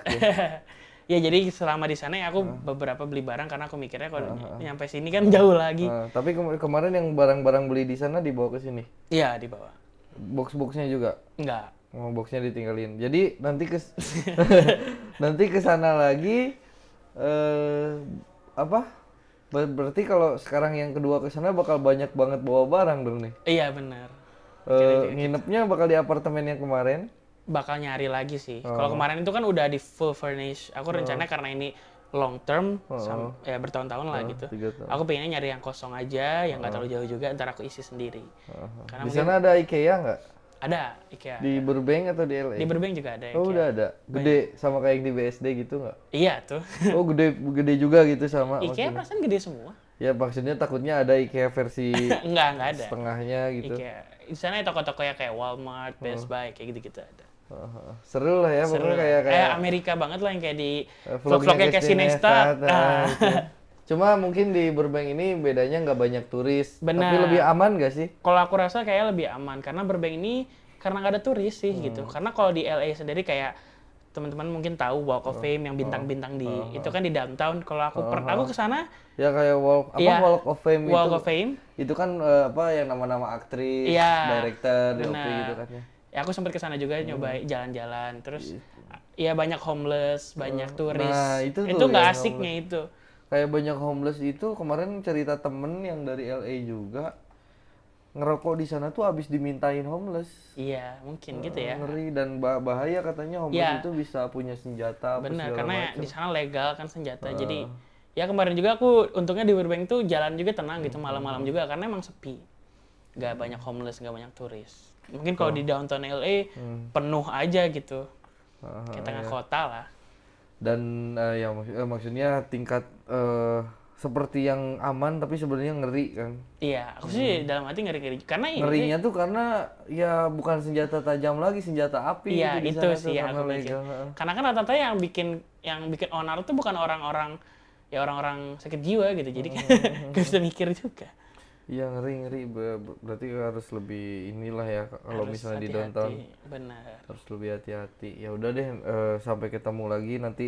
ya. jadi selama di sana ya aku beberapa beli barang karena aku mikirnya kalau Hmm, nyampe sini kan jauh lagi. Eh, tapi kem- kemarin yang barang-barang beli di sana dibawa ke sini. Iya di bawah. Box-boxnya juga. Enggak. Oh, boxnya ditinggalin. Jadi nanti ke nanti ke sana lagi eh apa? Ber- berarti kalau sekarang yang kedua ke sana bakal banyak banget bawa barang dong nih. Iya benar. Eh, nginepnya bakal di apartemen yang kemarin. Bakal nyari lagi sih. Oh. Kalau kemarin itu kan udah di full furnish. Aku rencananya karena ini long term, sam- ya bertahun-tahun lah gitu. Oh. tiga tahun. Aku pengennya nyari yang kosong aja, yang nggak terlalu jauh juga, ntar aku isi sendiri. Karena Di sana ada IKEA nggak? Ada IKEA. Di Burbank atau di LA? Di Burbank juga ada Oh IKEA. udah ada. Gede sama kayak yang di BSD gitu nggak? Iya tuh. Oh gede gede juga gitu sama. IKEA maksudnya. perasaan gede semua. Ya maksudnya takutnya ada IKEA versi enggak, enggak ada. setengahnya gitu. IKEA. Di sana ya toko-toko ya kayak Walmart, Best Oh. Buy, kayak gitu-gitu ada. Heeh. Seru lah ya Seru pokoknya kayak kayak Eh, Amerika banget lah yang kayak di eh, vlog-vlognya kayak. Estat, nah, Ah. gitu. Cuma mungkin di Burbank ini bedanya nggak banyak turis, tapi Benar. lebih aman gak sih? Kalau aku rasa kayak lebih aman karena Burbank ini karena nggak ada turis sih Hmm. gitu. Karena kalau di LA sendiri kayak teman-teman mungkin tahu Walk Oh. of Fame yang bintang-bintang di itu kan di downtown. Kalau aku per, aku ke sana Ya kayak walk apa Iya. Walk of Fame Walk itu. of Fame, Itu kan eh, apa yang nama-nama aktris, Iya, director, DOP gitu kan ya. ya aku sempat ke sana juga Hmm. nyoba jalan-jalan. Terus ya banyak homeless, banyak turis. Nah, itu itu nggak asiknya itu. Kayak banyak homeless itu kemarin cerita temen yang dari LA juga ngerokok di sana tuh abis dimintain homeless. Iya, mungkin gitu ya. Ngeri dan bah- bahaya katanya homeless Iya. itu bisa punya senjata Benar, karena di sana legal kan senjata. Jadi ya kemarin juga aku untungnya di Burbank tuh jalan juga tenang gitu malam-malam juga karena emang sepi. Gak banyak homeless, gak banyak turis. Mungkin kalau di downtown LA penuh aja gitu. Ah, Kayak tengah kota lah. Dan eh, ya mak- eh, maksudnya tingkat eh, seperti yang aman tapi sebenarnya ngeri kan. Iya, aku sih dalam hati ngeri-ngeri. Karena ini Ngerinya tuh karena ya bukan senjata tajam lagi, senjata api Iya, gitu itu sana sih karena aku pikir. Karena kan rata-rata yang bikin yang bikin onar tuh bukan orang-orang ya orang-orang sakit jiwa gitu. Jadi kan gak bisa mikir juga. Iya ngeri ngeri Ber- ber- berarti harus lebih inilah ya kalau misalnya di hati-hati. downtown Benar. harus lebih hati-hati. Ya udah deh eh, sampai ketemu lagi nanti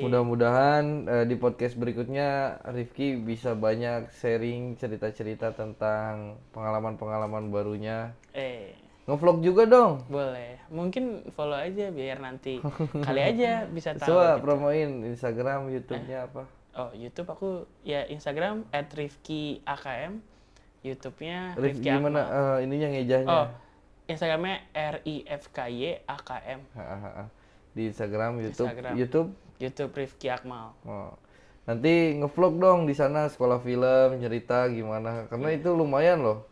mudah-mudahan eh, di podcast berikutnya Rifki bisa banyak sharing cerita-cerita tentang pengalaman-pengalaman barunya. Eh, Ngevlog juga dong. boleh. Mungkin follow aja biar nanti kali aja bisa tahu. Coba gitu. promoin Instagram, YouTube-nya apa? Oh, YouTube aku ya Instagram @rifki_akm, YouTube-nya Rif, Rifki gimana Akmal. eh, ininya ngejahnya? Oh, Instagramnya R I F K Y A K M. Di Instagram, YouTube, Instagram. YouTube. YouTube Rifki Akmal. Oh. Nanti ngevlog dong di sana sekolah film, cerita gimana. Karena itu lumayan loh.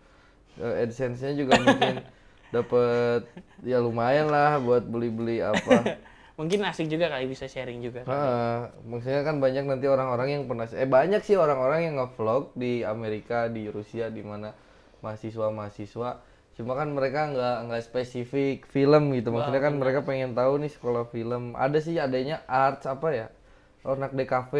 Eh, AdSense-nya juga mungkin dapat ya lumayan lah buat beli-beli apa. Mungkin asik juga kali bisa sharing juga. Heeh, maksudnya kan banyak nanti orang-orang yang pernah eh banyak sih orang-orang yang ngevlog di Amerika, di Rusia di mana mahasiswa-mahasiswa. Cuma kan mereka nggak nggak spesifik film gitu. Maksudnya kan mereka pengen tahu nih sekolah film. Ada sih adanya arts apa ya? Anak DKV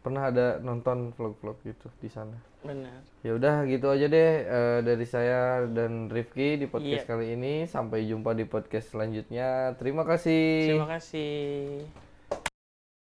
pernah ada nonton vlog-vlog gitu di sana. Benar. Ya udah gitu aja deh eh, dari saya dan Rifki di podcast Iya. kali ini. Sampai jumpa di podcast selanjutnya. Terima kasih. Terima kasih.